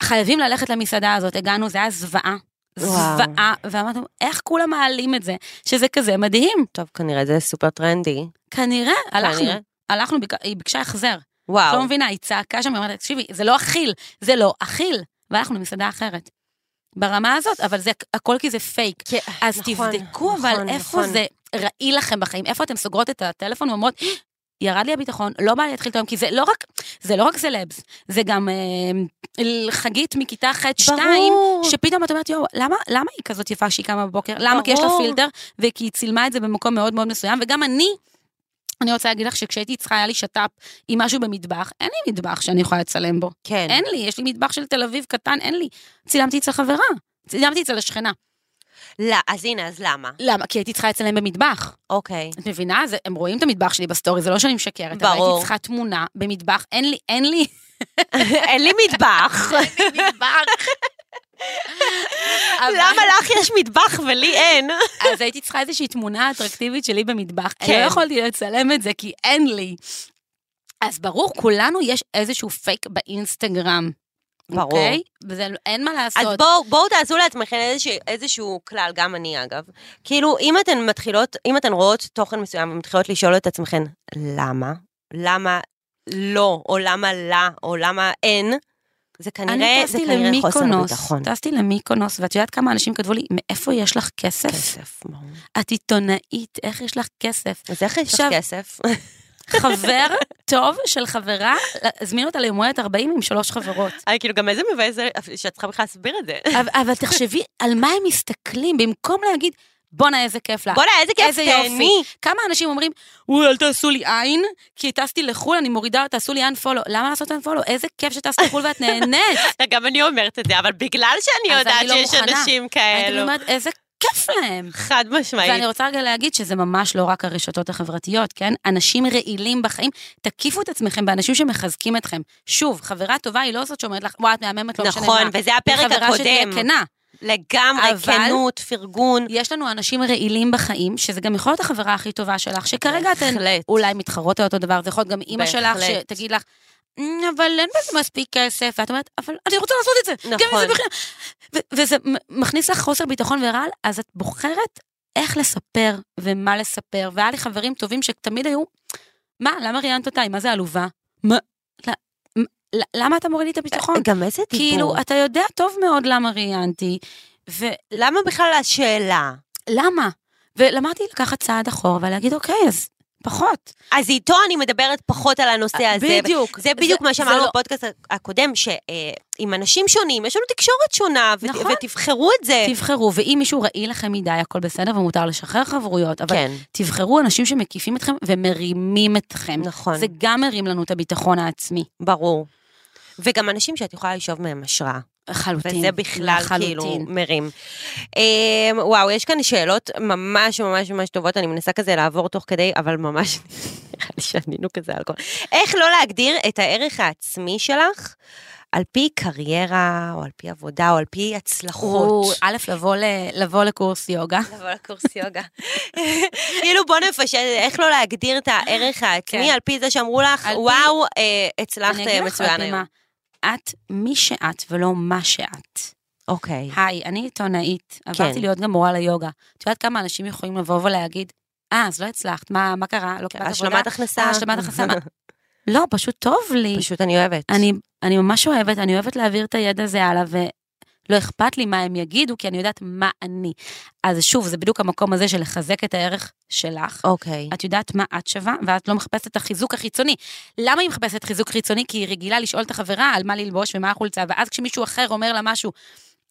Speaker 3: חייבים ללכת למסעדה הזאת, הגענו, זה היה זוועה. זוועה, ואמרתי, איך כולם מעלים את זה, שזה כזה מדהים.
Speaker 2: טוב, כנראה זה סופר טרנדי.
Speaker 3: כנראה, הלכנו. הלכנו, היא ביקשה החזר.
Speaker 2: וואו.
Speaker 3: לא מבינה, היא צעקה שם, היא אומרת, תקשיבי, זה לא אכיל, זה לא אכיל. והלכנו למסעדה אחרת. ברמה הזאת, אבל זה הכל כי זה פייק.
Speaker 2: כן,
Speaker 3: אז
Speaker 2: נכון,
Speaker 3: תבדקו,
Speaker 2: נכון,
Speaker 3: אבל איפה
Speaker 2: נכון.
Speaker 3: זה רעיל לכם בחיים, איפה אתם סוגרות את הטלפון ואומרות, ירד לי הביטחון, לא בא לי להתחיל את היום, כי זה לא רק, זה לא רק סלבס, זה גם אה, חגית מכיתה ח'-2,
Speaker 2: ברור.
Speaker 3: שפתאום את אומרת, יואו, למה, למה היא כזאת יפה שהיא קמה בבוקר? למה? כי יש לה
Speaker 2: ברור.
Speaker 3: פילטר, וכי היא צילמה את זה במקום מאוד מאוד מסוים, וגם אני, אני רוצה להגיד לך שכשהייתי צריכה, היה לי שת"פ עם משהו במטבח, אין לי מטבח שאני יכולה לצלם בו.
Speaker 2: כן.
Speaker 3: אין לי, יש לי מטבח של תל אביב קטן, אין לי. צילמתי אצל חברה, צילמתי אצל השכנה.
Speaker 2: לא, אז הנה, אז למה?
Speaker 3: למה? כי הייתי צריכה לצלם במטבח.
Speaker 2: אוקיי.
Speaker 3: את מבינה? זה, הם רואים את המטבח שלי בסטורי, זה לא שאני משקרת. אבל
Speaker 2: ברור.
Speaker 3: הייתי צריכה תמונה במטבח, אין לי, אין לי
Speaker 2: אין לי מטבח.
Speaker 3: מטבח. אבל-
Speaker 2: למה לך יש מטבח ולי אין?
Speaker 3: אז הייתי צריכה איזושהי תמונה אטרקטיבית שלי במטבח.
Speaker 2: כן.
Speaker 3: לא יכולתי לצלם את זה כי אין לי. אז ברור, כולנו יש איזשהו פייק באינסטגרם.
Speaker 2: ברור.
Speaker 3: אוקיי? וזה, אין מה לעשות.
Speaker 2: אז בואו בואו תעשו לעצמכם איזשהו, איזשהו כלל, גם אני אגב. כאילו, אם אתן מתחילות, אם אתן רואות תוכן מסוים ומתחילות לשאול את עצמכן, למה? למה לא, או למה לה, או למה אין? זה כנראה,
Speaker 3: אני
Speaker 2: זה כנראה חוסר
Speaker 3: למיקונוס,
Speaker 2: ביטחון.
Speaker 3: טסתי למיקונוס, ואת יודעת כמה אנשים כתבו לי, מאיפה יש לך כסף?
Speaker 2: כסף, ברור.
Speaker 3: את עיתונאית, איך יש לך כסף?
Speaker 2: אז איך יש לך כסף?
Speaker 3: חבר טוב של חברה, הזמין אותה ליום הולדת 40 עם שלוש חברות.
Speaker 2: אה, כאילו, גם איזה מבאס זה שאת צריכה בכלל להסביר את זה.
Speaker 3: אבל תחשבי על מה הם מסתכלים, במקום להגיד, בואנה איזה כיף לך.
Speaker 2: בוא'נה, איזה כיף,
Speaker 3: איזה יופי.
Speaker 2: תהני.
Speaker 3: כמה אנשים אומרים, וואי, אל תעשו לי עין, כי טסתי לחו"ל, אני מורידה, תעשו לי unfollow. למה לעשות unfollow? איזה כיף שטסת לחו"ל ואת נהנית.
Speaker 2: גם אני אומרת את זה, אבל בגלל שאני יודעת
Speaker 3: אני לא
Speaker 2: שיש
Speaker 3: מוכנה.
Speaker 2: אנשים כאלו.
Speaker 3: אומרת, איזה כיף להם.
Speaker 2: חד משמעית.
Speaker 3: ואני רוצה רגע להגיד שזה ממש לא רק הרשתות החברתיות, כן? אנשים רעילים בחיים, תקיפו את עצמכם באנשים שמחזקים אתכם. שוב, חברה טובה היא לא זאת שאומרת לך, וואי, את מהממת, לא משנה מה.
Speaker 2: נכון, וזה הפרק
Speaker 3: היא חברה שתהיה
Speaker 2: הקודם.
Speaker 3: כנה.
Speaker 2: לגמרי,
Speaker 3: אבל-
Speaker 2: כנות, פרגון.
Speaker 3: יש לנו אנשים רעילים בחיים, שזה גם יכול להיות החברה הכי טובה שלך, שכרגע אתן. אולי מתחרות על אותו דבר, זה יכול להיות גם אימא שלך. שתגיד לך, "אמ, אבל אין בזה מספיק כסף, ואת אומרת, אבל אני רוצה לעשות את זה,
Speaker 2: נכון.
Speaker 3: זה. ו- וזה מכניס לך חוסר ביטחון ורעל, אז את בוחרת איך לספר ומה לספר, והיה לי חברים טובים שתמיד היו, מה, למה ראיינת אותה? מה זה עלובה? מה? למה אתה מוריד לי את הביטחון?
Speaker 2: גם איזה דיבור.
Speaker 3: כאילו, אתה יודע טוב מאוד למה ראיינתי, ולמה?
Speaker 2: למה בכלל השאלה?
Speaker 3: ולמדתי לקחת צעד אחורה ולהגיד, אוקיי, אז פחות.
Speaker 2: אז איתו אני מדברת פחות על הנושא הזה.
Speaker 3: אה, בדיוק.
Speaker 2: זה בדיוק
Speaker 3: זה-
Speaker 2: מה שאמרנו
Speaker 3: לא-
Speaker 2: בפודקאסט הקודם, שעם אנשים שונים, יש לנו תקשורת שונה, ו-
Speaker 3: נכון.
Speaker 2: ותבחרו את זה.
Speaker 3: תבחרו, ואם מישהו רעיל לכם מדי, הכל בסדר ומותר לשחרר חברויות, אבל
Speaker 2: כן.
Speaker 3: תבחרו אנשים שמקיפים אתכם ומרימים אתכם.
Speaker 2: נכון.
Speaker 3: זה גם מרים לנו את הביטחון העצמי.
Speaker 2: ברור. וגם אנשים שאת יכולה לשאוב מהם השראה.
Speaker 3: לחלוטין.
Speaker 2: וזה בכלל
Speaker 3: לחלוטין.
Speaker 2: כאילו מרים. אמ, וואו, יש כאן שאלות ממש ממש ממש טובות, אני מנסה כזה לעבור תוך כדי, אבל ממש נראה לי שענינו כזה על כל... איך לא להגדיר את הערך העצמי שלך על פי קריירה, או על פי עבודה, או על פי
Speaker 3: הוא,
Speaker 2: הצלחות?
Speaker 3: א', לבוא, ל, לבוא לקורס יוגה.
Speaker 2: לבוא לקורס יוגה. כאילו בוא נפשט, איך לא להגדיר את הערך העצמי
Speaker 3: כן.
Speaker 2: על פי זה שאמרו לך,
Speaker 3: פי-
Speaker 2: וואו, אה, הצלחת אה, מצוין היום.
Speaker 3: את מי שאת ולא מה שאת.
Speaker 2: אוקיי.
Speaker 3: היי, אני עיתונאית,
Speaker 2: כן.
Speaker 3: עברתי להיות גם מורה ליוגה. את יודעת כמה אנשים יכולים לבוא ולהגיד, אה, אז לא הצלחת, מה, מה קרה? לא קיבלת עבודה?
Speaker 2: השלמת הכנסה.
Speaker 3: אה, השלמת הכנסה. מה?" לא, פשוט טוב לי.
Speaker 2: פשוט אני אוהבת.
Speaker 3: אני, אני ממש אוהבת, אני אוהבת להעביר את הידע הזה הלאה, ולא אכפת לי מה הם יגידו, כי אני יודעת מה אני. אז שוב, זה בדיוק המקום הזה של לחזק את הערך שלך.
Speaker 2: אוקיי.
Speaker 3: את יודעת מה את שווה, ואת לא מחפשת את החיזוק החיצוני. למה היא מחפשת חיזוק חיצוני? כי היא רגילה לשאול את החברה על מה ללבוש ומה החולצה, ואז כשמישהו אחר אומר לה משהו,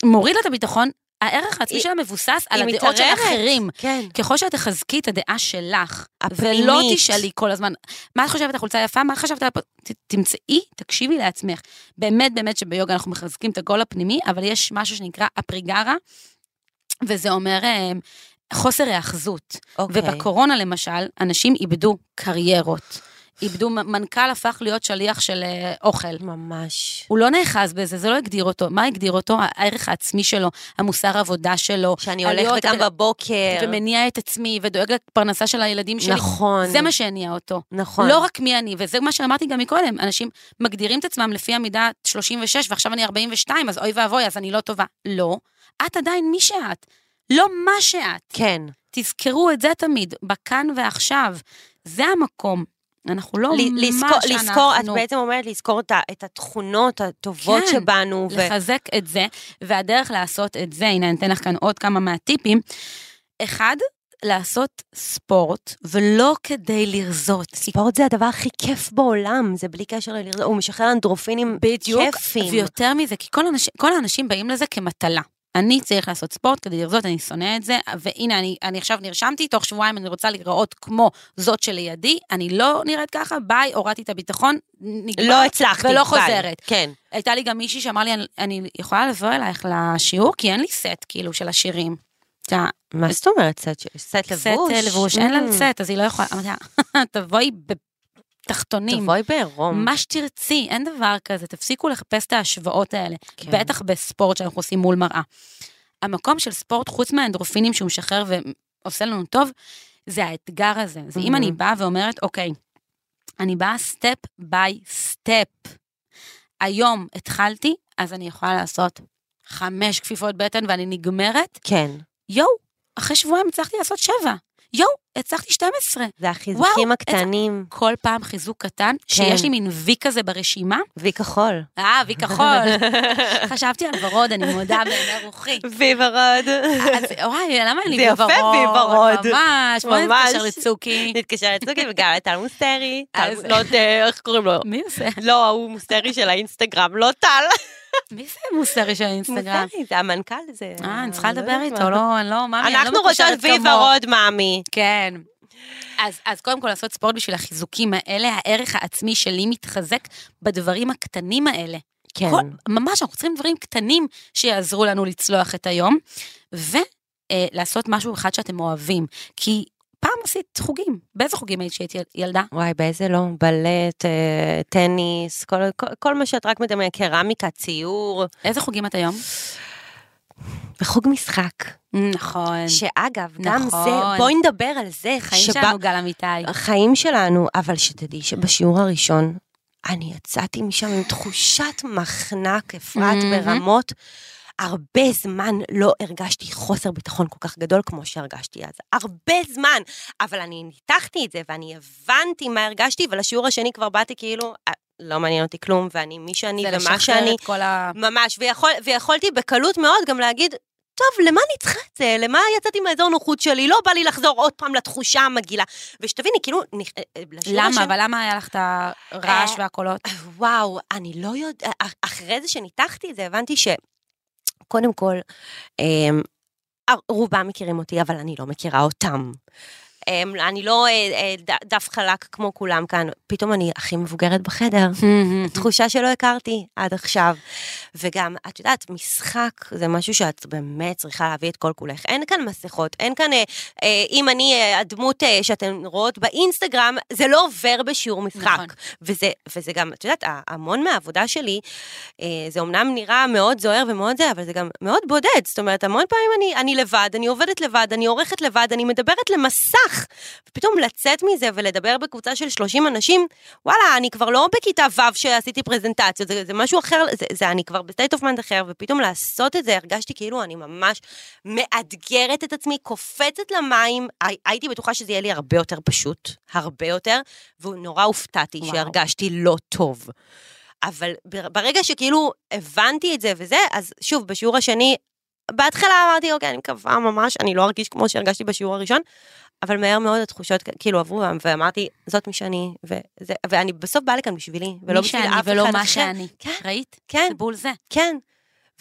Speaker 3: מוריד לה את הביטחון, הערך העצמי שלה מבוסס על הדעות של. אחרים.
Speaker 2: כן.
Speaker 3: ככל שאת תחזקי את הדעה שלך,
Speaker 2: הפנימית.
Speaker 3: ולא תשאלי כל הזמן, מה את חושבת החולצה יפה, מה חשבת, על הפ-" ת- תמצאי, תקשיבי לעצמך. באמת באמת שביוגה אנחנו מחזקים את הקול הפנימי, אבל יש משהו שנקרא אפריגרה, וזה אומר אה, חוסר היאחזות.
Speaker 2: אוקיי.
Speaker 3: ובקורונה למשל, אנשים איבדו קריירות. איבדו, מנכ"ל הפך להיות שליח של אה, אוכל.
Speaker 2: ממש.
Speaker 3: הוא לא נאחז בזה, זה לא הגדיר אותו. מה הגדיר אותו? הערך העצמי שלו, המוסר עבודה שלו.
Speaker 2: שאני הולכת גם
Speaker 3: הבן-
Speaker 2: בבוקר.
Speaker 3: ומניע את עצמי, ודואג לפרנסה של הילדים שלי.
Speaker 2: נכון.
Speaker 3: זה מה שהניע אותו.
Speaker 2: נכון.
Speaker 3: לא רק מי אני, וזה מה שאמרתי גם מקודם, אנשים מגדירים את עצמם לפי המידה 36, ועכשיו אני 42, אז אוי ואבוי, אז אני לא טובה. לא, את עדיין מי שאת, לא מה שאת.
Speaker 2: כן.
Speaker 3: תזכרו את זה תמיד, בכאן ועכשיו. זה המקום. אנחנו לא
Speaker 2: ל-
Speaker 3: מה
Speaker 2: לזכור,
Speaker 3: שאנחנו.
Speaker 2: לזכור, את בעצם אומרת לזכור את את התכונות הטובות
Speaker 3: כן,
Speaker 2: שבנו. ו-
Speaker 3: לחזק את זה, והדרך לעשות את זה, הנה אני אתן לך כאן עוד כמה מהטיפים. אחד, לעשות ספורט, ולא כדי לרזות.
Speaker 2: ספורט זה הדבר הכי כיף בעולם, זה בלי קשר ללרזות, הוא משחרר אנדרופינים
Speaker 3: בדיוק,
Speaker 2: כיפים.
Speaker 3: ויותר מזה, כי כל, אנש, כל האנשים באים לזה כמטלה. אני צריך לעשות ספורט כדי לרזות, אני שונא את זה, והנה, אני, אני עכשיו נרשמתי, תוך שבועיים אני רוצה להיראות כמו זאת שלידי, אני לא נראית ככה, ביי, הורדתי את הביטחון, נגמר,
Speaker 2: לא הצלחתי.
Speaker 3: ולא
Speaker 2: ביי.
Speaker 3: חוזרת.
Speaker 2: כן.
Speaker 3: הייתה לי גם מישהי שאמר לי, אני, אני יכולה לבוא אלייך לשיעור, כי אין לי סט, כאילו, של השירים.
Speaker 2: מה זאת אומרת? סט סט
Speaker 3: סט
Speaker 2: לבוש?
Speaker 3: אה, לבוש, אין לה
Speaker 2: Mm.
Speaker 3: סט, אז היא לא יכולה, אמרתי לה, תבואי בתחתונים.
Speaker 2: תבואי בעירום.
Speaker 3: מה שתרצי, אין דבר כזה, תפסיקו לחפש את ההשוואות האלה,
Speaker 2: כן.
Speaker 3: בטח בספורט שאנחנו עושים מול מראה. המקום של ספורט, חוץ מהאנדורפינים שהוא משחרר ועושה לנו טוב, זה האתגר הזה. זה אם
Speaker 2: Mhm.
Speaker 3: אני באה ואומרת, אוקיי, אני באה step by step. היום התחלתי, אז אני יכולה לעשות חמש כפיפות בטן ואני נגמרת,
Speaker 2: כן.
Speaker 3: יואו, אחרי שבועיים הצלחתי לעשות שבע. יואו, הצלחתי 12.
Speaker 2: זה החיזוקים
Speaker 3: וואו,
Speaker 2: הקטנים.
Speaker 3: כל פעם חיזוק קטן, שיש לי מין וי כזה ברשימה.
Speaker 2: וי כחול.
Speaker 3: אה, וי כחול. חשבתי על ורוד, אני מודה בעיני רוחי.
Speaker 2: וי ורוד.
Speaker 3: אז וואי, למה אין לי
Speaker 2: זה
Speaker 3: וי
Speaker 2: יפה,
Speaker 3: ורוד?
Speaker 2: וי ורוד.
Speaker 3: ממש, בואי. נתקשר לצוקי.
Speaker 2: נתקשר לצוקי וגם לטל מוסטרי. לא יודע איך קוראים לו.
Speaker 3: מי עושה?
Speaker 2: לא, ההוא מוסטרי של האינסטגרם, לא טל.
Speaker 3: מי זה מוסרי של האינסטגרם?
Speaker 2: מוסטרי, זה המנכ"ל, זה...
Speaker 3: אה, אני צריכה
Speaker 2: לא
Speaker 3: לדבר איתו. לא, לא, מאמי, אני לא
Speaker 2: אנחנו רוצות
Speaker 3: מקושרת
Speaker 2: וי
Speaker 3: כמוך.
Speaker 2: ורוד, מאמי.
Speaker 3: כן. אז, אז קודם כל לעשות ספורט בשביל החיזוקים האלה, הערך העצמי שלי מתחזק בדברים הקטנים האלה.
Speaker 2: כן.
Speaker 3: כל, ממש, אנחנו צריכים דברים קטנים שיעזרו לנו לצלוח את היום, ולעשות משהו אחד שאתם אוהבים. כי פעם עשית חוגים, באיזה חוגים היית כשהיית יל- ילדה?
Speaker 2: וואי, באיזה לא? בלט, אה, טניס, כל, כל, כל מה שאת רק מדמיינת, קרמיקה, ציור,
Speaker 3: איזה חוגים את היום?
Speaker 2: וחוג משחק.
Speaker 3: נכון.
Speaker 2: שאגב, גם
Speaker 3: נכון.
Speaker 2: זה, בואי נדבר על זה.
Speaker 3: חיים
Speaker 2: שבה-
Speaker 3: שלנו, גל אמיתי.
Speaker 2: החיים שלנו, אבל שתדעי שבשיעור הראשון, אני יצאתי משם עם תחושת מחנק, אפרת,
Speaker 3: מהמם.
Speaker 2: ברמות. הרבה זמן לא הרגשתי חוסר ביטחון כל כך גדול כמו שהרגשתי אז. הרבה זמן. אבל אני ניתחתי את זה ואני הבנתי מה הרגשתי, ולשיעור השני כבר באתי כאילו, "אה, לא מעניין אותי כלום, ואני מי שאני
Speaker 3: זה
Speaker 2: ומה
Speaker 3: לשחרר
Speaker 2: שאני.
Speaker 3: את כל ה...
Speaker 2: ממש, ויכול, ויכולתי בקלות מאוד גם להגיד, טוב, למה אני צריכה את זה? למה יצאתי מהאזור נוחות שלי? לא בא לי לחזור עוד פעם לתחושה המגעילה. ושתביני, כאילו, נכ- אה, אה,
Speaker 3: למה?
Speaker 2: השם-
Speaker 3: אבל למה היה לך את הרעש והקולות?
Speaker 2: וואו, אני לא יודעת, אחרי זה שניתחתי את זה, הבנתי ש... קודם כל, אמ, רובם מכירים אותי, אבל אני לא מכירה אותם. אמ, אני לא אה, אה, דף חלק כמו כולם כאן, פתאום אני הכי מבוגרת בחדר. תחושה שלא הכרתי עד עכשיו. וגם, את יודעת, משחק זה משהו שאת באמת צריכה להביא את כל כולך. אין כאן מסכות, אין כאן, אה, אה, אם אני אה, הדמות אה, שאתן רואות באינסטגרם, זה לא עובר בשיעור משחק.
Speaker 3: נכון.
Speaker 2: וזה, וזה גם, את יודעת, המון מהעבודה שלי, אה, זה אומנם נראה מאוד זוהר ומאוד זה, אבל זה גם מאוד בודד. זאת אומרת, המון פעמים אני, אני לבד, אני עובדת לבד, אני עורכת לבד, אני מדברת למסך. ופתאום לצאת מזה ולדבר בקבוצה של 30 אנשים, וואלה, אני כבר לא בכיתה ו' שעשיתי פרזנטציות, זה, זה משהו אחר, זה, זה אני כבר ב state of mind אחר, ופתאום לעשות את זה, הרגשתי כאילו אני ממש מאתגרת את עצמי, קופצת למים, הי- הייתי בטוחה שזה יהיה לי הרבה יותר פשוט, הרבה יותר, ונורא הופתעתי
Speaker 3: וואו.
Speaker 2: שהרגשתי לא טוב. אבל בר- ברגע שכאילו הבנתי את זה וזה, אז שוב, בשיעור השני, בהתחלה אמרתי, אוקיי, אני מקווה ממש, אני לא ארגיש כמו שהרגשתי בשיעור הראשון, אבל מהר מאוד התחושות כאילו עברו, ואמרתי, זאת מי שאני, וזה, ואני בסוף באה לכאן בשבילי, ולא
Speaker 3: מי
Speaker 2: בשביל
Speaker 3: שאני
Speaker 2: אף
Speaker 3: ולא
Speaker 2: אחד
Speaker 3: מה
Speaker 2: אחר.
Speaker 3: שאני.
Speaker 2: כן,
Speaker 3: ראית?
Speaker 2: כן,
Speaker 3: זה בול זה.
Speaker 2: כן.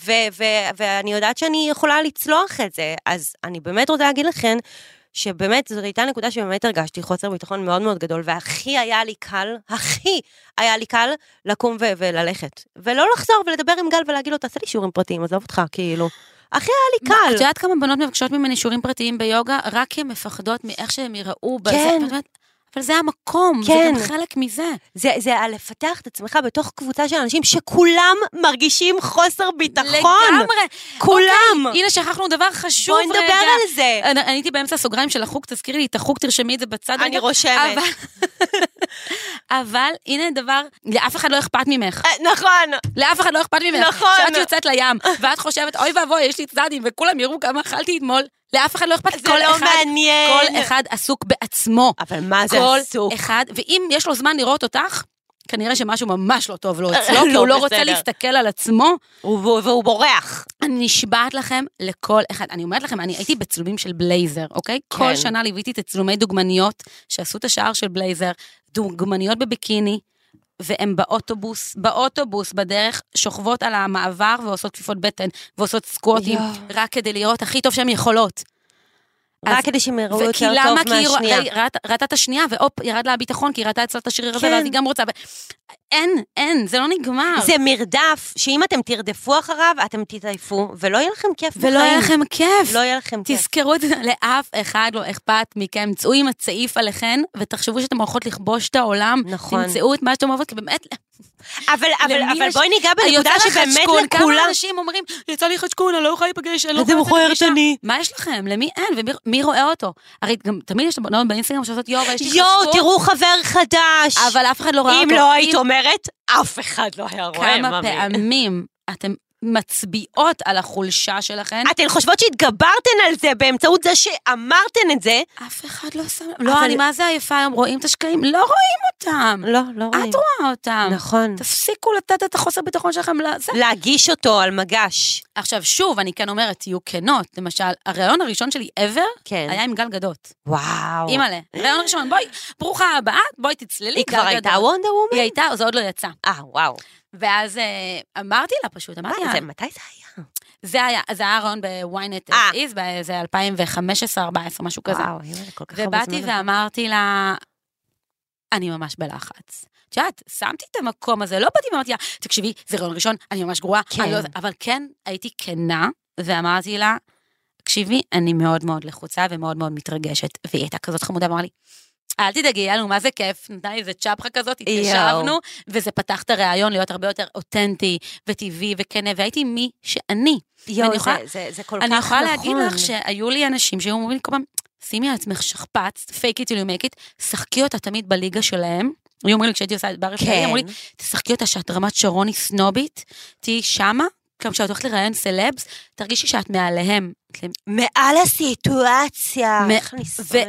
Speaker 2: ו- ו- ואני יודעת שאני יכולה לצלוח את זה, אז אני באמת רוצה להגיד לכם, שבאמת זאת הייתה נקודה שבאמת הרגשתי חוסר ביטחון מאוד מאוד גדול, והכי היה לי קל, הכי היה לי קל לקום ו- וללכת. ולא לחזור ולדבר עם גל ולהגיד לו, תעשה לי שיעורים פרטיים, עזוב אותך, כאילו. הכי היה לי קל.
Speaker 3: את יודעת כמה בנות מבקשות ממני שיעורים פרטיים ביוגה, רק כי הן מפחדות מאיך שהם יראו בזה.
Speaker 2: כן.
Speaker 3: אבל זה המקום,
Speaker 2: כן.
Speaker 3: זה גם חלק מזה.
Speaker 2: זה, זה על לפתח את עצמך בתוך קבוצה של אנשים שכולם מרגישים חוסר ביטחון.
Speaker 3: לגמרי.
Speaker 2: כולם.
Speaker 3: אוקיי, הנה, שכחנו דבר חשוב
Speaker 2: בואי
Speaker 3: רגע.
Speaker 2: נדבר על זה.
Speaker 3: אני אני הייתי באמצע הסוגריים של החוג, תזכירי לי את החוג, תרשמי את זה בצד רגע.
Speaker 2: אני רושמת.
Speaker 3: אבל- אבל הנה דבר, לאף אחד לא אכפת ממך.
Speaker 2: אה, נכון.
Speaker 3: לאף אחד לא אכפת ממך.
Speaker 2: נכון.
Speaker 3: כשאת יוצאת לים, ואת חושבת, אוי ואבוי, יש לי צדדים, וכולם יראו כמה אכלתי אתמול, לאף אחד לא אכפת.
Speaker 2: זה
Speaker 3: כל
Speaker 2: לא
Speaker 3: אחד-
Speaker 2: מעניין.
Speaker 3: כל אחד עסוק בעצמו.
Speaker 2: אבל מה זה
Speaker 3: כל
Speaker 2: עסוק?
Speaker 3: אחד, ואם יש לו זמן לראות אותך, כנראה שמשהו ממש לא טוב לו אצלו, כי
Speaker 2: לא
Speaker 3: הוא לא רוצה. להסתכל על עצמו.
Speaker 2: והוא בורח.
Speaker 3: אני נשבעת לכם לכל אחד. אני אומרת לכם, אני הייתי בצילומים של בלייזר, אוקיי?
Speaker 2: כן.
Speaker 3: כל שנה ליוויתי תצלומי דוגמניות שעשו את השער של בלייזר, דוגמניות בביקיני. והן באוטובוס, באוטובוס בדרך, שוכבות על המעבר ועושות כפיפות בטן, ועושות סקווטים. רק כדי לראות הכי טוב שהן יכולות.
Speaker 2: רק כדי שהם יראו יותר
Speaker 3: למה?
Speaker 2: טוב
Speaker 3: כי היא רוא-
Speaker 2: מהשנייה.
Speaker 3: היא ראתה- את השנייה, והופ, ירד לה הביטחון, כי היא ראתה אצלה את השריר הזה,
Speaker 2: כן.
Speaker 3: ואז היא גם רוצה. אין, אין, זה לא נגמר.
Speaker 2: זה מרדף, שאם אתם תרדפו אחריו, אתם תתעייפו, ולא יהיה לכם כיף בחיים.
Speaker 3: ולא יהיה לכם כיף.
Speaker 2: לא יהיה לכם כיף.
Speaker 3: תזכרו את זה, לאף אחד לא אכפת מכם. צאו עם הצעיף עליכן, ותחשבו שאתם הולכות לכבוש את העולם.
Speaker 2: נכון.
Speaker 3: תמצאו את מה שאתם אוהבות, כי באמת,
Speaker 2: אבל, אבל, אבל
Speaker 3: יש-
Speaker 2: בואי ניגע בנקודה שבאמת
Speaker 3: חשקון, כמה
Speaker 2: לכולם...
Speaker 3: אנשים אומרים, יצא לי חשקון, אני לא יכולה להיפגש, אני לא
Speaker 2: איזה
Speaker 3: יכולה לצאת
Speaker 2: מכוערת
Speaker 3: לפגישה."
Speaker 2: אני.
Speaker 3: מה יש לכם? למי אין? ומי מי רואה אותו? הרי גם תמיד יש בנות באינסטגרם שעושות יואו, יש לי חשקון.
Speaker 2: יואו, תראו חבר חדש.
Speaker 3: אבל אף אחד לא רואה אותו.
Speaker 2: אם לא היית
Speaker 3: אם-
Speaker 2: אומרת, אף אחד לא היה רואה,
Speaker 3: כמה
Speaker 2: ממי.
Speaker 3: פעמים אתם מצביעות על החולשה שלכן,
Speaker 2: אתן חושבות שהתגברתן על זה באמצעות זה שאמרתן את זה?
Speaker 3: אף אחד לא שם... לא,
Speaker 2: אבל-
Speaker 3: אני מה זה עייפה היום, רואים את השקעים? לא רואים אותם.
Speaker 2: לא, לא רואים.
Speaker 3: את רואה אותם.
Speaker 2: נכון.
Speaker 3: תפסיקו לתת את החוסר ביטחון שלכם לזה.
Speaker 2: להגיש אותו על מגש.
Speaker 3: עכשיו, שוב, אני כן אומרת, תהיו כנות. למשל, הראיון הראשון שלי ever
Speaker 2: כן.
Speaker 3: היה עם גל גדות.
Speaker 2: וואו.
Speaker 3: אימא'לה, ראיון ראשון, בואי, ברוכה הבאה, בואי תצללי.
Speaker 2: היא כבר הייתה. וונדר וומן?
Speaker 3: היא הייתה, זה עוד לא יצא.
Speaker 2: אה, וואו.
Speaker 3: ואז אה, אמרתי לה פשוט, אמרתי
Speaker 2: מה
Speaker 3: לה,
Speaker 2: זה, מתי זה היה?
Speaker 3: זה היה, זה היה רעיון בוויינט
Speaker 2: אה.
Speaker 3: איז, באיזה 2015-2014, משהו כזה.
Speaker 2: וואו, אימא'לה, כל כך הרבה
Speaker 3: ובאתי
Speaker 2: זמן.
Speaker 3: ואמרתי לה, אני ממש בלחץ. את יודעת, שמתי את המקום הזה, לא באתי ואמרתי לה, תקשיבי, זה רעיון ראשון, אני ממש גרועה.
Speaker 2: כן.
Speaker 3: לא... אבל כן, הייתי כנה, ואמרתי לה, תקשיבי, אני מאוד מאוד לחוצה ומאוד מאוד מתרגשת. והיא הייתה כזאת חמודה, ואמרה לי, אל תדאגי, היה לנו מה זה כיף, נתנה לי איזה צ'פחה כזאת. התיישבנו, וזה פתח את הראיון להיות הרבה יותר אותנטי וטבעי וכנה, והייתי מי שאני.
Speaker 2: יואו,
Speaker 3: ואני יכולה-
Speaker 2: זה- זה- זה כל כך נכון.
Speaker 3: אני יכולה להגיד לך שהיו לי אנשים שהיו אומרים לי כל פעם, שימי על עצמך שכפ"ץ, fake it till you make it, שחקי אותה תמיד בליגה שלהם. היו אומרים לי כשהייתי עושה את בר רפאלי,
Speaker 2: כן.
Speaker 3: אמרו לי, תשחקי אותה שאת רמת שרוני סנובית, תהיי שמה, גם כשאת הולכת לראיין סלבס, תרגישי שאת מעליהם.
Speaker 2: מעל הסיטואציה. אני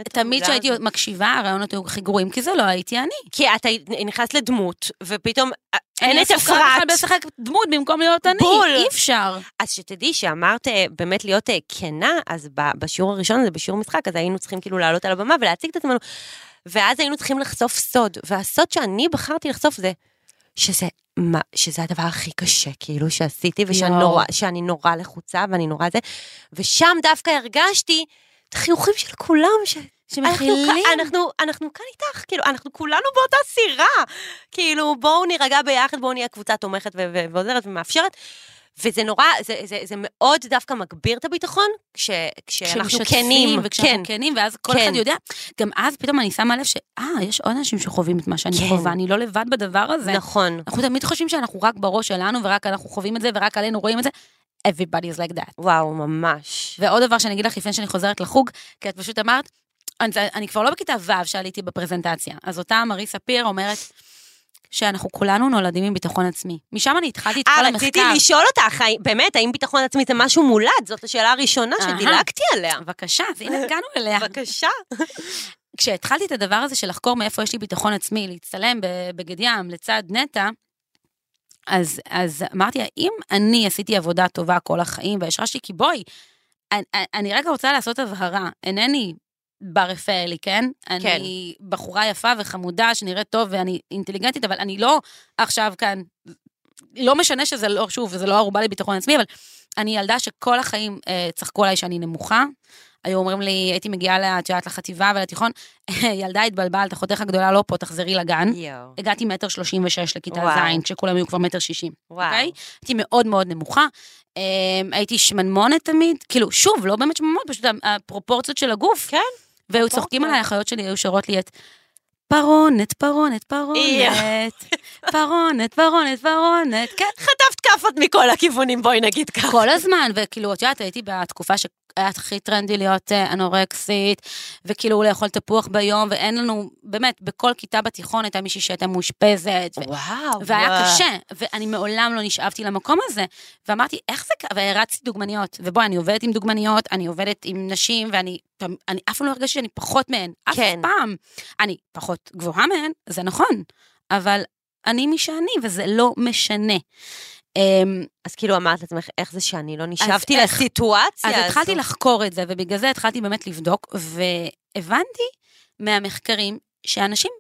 Speaker 2: את
Speaker 3: ותמיד כשהייתי. מקשיבה, הרעיונות היו הכי גרועים, כי זה לא הייתי אני.
Speaker 2: כי אתה נכנסת לדמות, ופתאום... אין
Speaker 3: אני
Speaker 2: את
Speaker 3: עסוקה בכלל. בלשחק דמות במקום להיות אני,
Speaker 2: בול.
Speaker 3: אי אפשר.
Speaker 2: אז שתדעי שאמרת אה, באמת להיות אה, כנה, אז בשיעור הראשון הזה, בשיעור משחק, אז היינו צריכים כאילו לעלות על הבמה ולהציג את עצמנו, ואז היינו צריכים לחשוף סוד, והסוד שאני בחרתי לחשוף זה, שזה, מה, שזה הדבר הכי קשה, כאילו, שעשיתי, ושאני
Speaker 3: יואו.
Speaker 2: נורא, נורא לחוצה ואני נורא זה, ושם דווקא הרגשתי את החיוכים של כולם, ש...
Speaker 3: שמכילים.
Speaker 2: אנחנו, אנחנו, אנחנו כאן איתך, כאילו, אנחנו כולנו באותה סירה. כאילו, בואו נירגע ביחד, בואו נהיה קבוצה תומכת ועוזרת ומאפשרת. וזה נורא, זה, זה, זה מאוד דווקא מגביר את הביטחון, כש, כשאנחנו כנים.
Speaker 3: וכשאנחנו
Speaker 2: כן,
Speaker 3: כנים, ואז כל
Speaker 2: כן.
Speaker 3: אחד יודע. גם אז פתאום אני שמה לב ש... אה, יש עוד אנשים שחווים את מה שאני
Speaker 2: כן.
Speaker 3: חווה, אני לא לבד בדבר הזה.
Speaker 2: נכון.
Speaker 3: אנחנו תמיד חושבים שאנחנו רק בראש שלנו, ורק אנחנו חווים את זה, ורק עלינו רואים את זה. Everybody is like that.
Speaker 2: וואו, ממש.
Speaker 3: ועוד דבר שאני אגיד לך לפני שאני חוזרת לחוג, כי את פשוט אמרת, אני, אני כבר לא בכיתה ו' שעליתי בפרזנטציה, אז אותה מריסה פיר אומרת שאנחנו כולנו נולדים עם ביטחון עצמי. משם אני התחלתי את כל
Speaker 2: אה,
Speaker 3: המחקר.
Speaker 2: רציתי לשאול אותך, באמת, האם ביטחון עצמי זה משהו מולד? זאת השאלה הראשונה. שדילגתי עליה.
Speaker 3: בבקשה, אז הנה הגענו אליה.
Speaker 2: בבקשה.
Speaker 3: כשהתחלתי את הדבר הזה של לחקור מאיפה יש לי ביטחון עצמי, להצטלם בבגד ים לצד נטע, אז, אז אמרתי, האם אני עשיתי עבודה טובה כל החיים והשרשתי, כי בואי, אני, אני רגע רוצה לעשות הבהרה, אינני בר רפאלי, כן? אני בחורה יפה וחמודה שנראית טוב ואני אינטליגנטית, אבל אני לא עכשיו כאן, לא משנה שזה לא, שוב, זה לא ערובה לביטחון עצמי, אבל אני ילדה שכל החיים אה, צחקו עליי שאני נמוכה. היו אומרים לי, הייתי מגיעה, את יודעת, לחטיבה ולתיכון, ילדה התבלבלת, אחותך הגדולה לא פה, תחזרי לגן.
Speaker 2: יואו.
Speaker 3: הגעתי מטר שלושים ושש לכיתה. ז', כשכולם היו כבר מטר שישים.
Speaker 2: וואו.
Speaker 3: אוקיי? הייתי מאוד מאוד נמוכה. אמ, הייתי שמנמונת תמיד, כאילו, שוב, לא באמת שמנמונת, פשוט הפרופורציות של הגוף.
Speaker 2: כן.
Speaker 3: והיו צוחקים עליי, החיות שלי היו שרות לי את פרונת, פרונת, פרונת, פרונת, פרונת, פרונת, כן.
Speaker 2: חטפת כאפות מכל הכיוונים, בואי נגיד ככה.
Speaker 3: כל הזמן, וכאילו, את יודעת, הייתי בתקופה שהיה הכי טרנדי להיות אה, אנורקסית, וכאילו לאכול תפוח ביום, ואין לנו, באמת, בכל כיתה בתיכון הייתה מישהי שהייתה מאושפזת,
Speaker 2: וואו.
Speaker 3: והיה
Speaker 2: וואו.
Speaker 3: קשה, ואני מעולם לא נשאבתי למקום הזה, ואמרתי, איך זה קרה? והרצתי דוגמניות, ובואי, אני עובדת עם דוגמניות, אני עובדת עם נשים, ואני אני אף פעם לא הרגשתי שאני פחות מהן, אף
Speaker 2: כן.
Speaker 3: פעם. אני פחות גבוהה מהן, זה נכון, אבל אני מי שאני, וזה לא משנה. אמ,
Speaker 2: אז כאילו אמרת לעצמך, איך זה שאני לא נשאבתי
Speaker 3: איך?
Speaker 2: לסיטואציה
Speaker 3: אז
Speaker 2: הזו?
Speaker 3: התחלתי לחקור את זה, ובגלל זה התחלתי באמת לבדוק, והבנתי מהמחקרים שאנשים,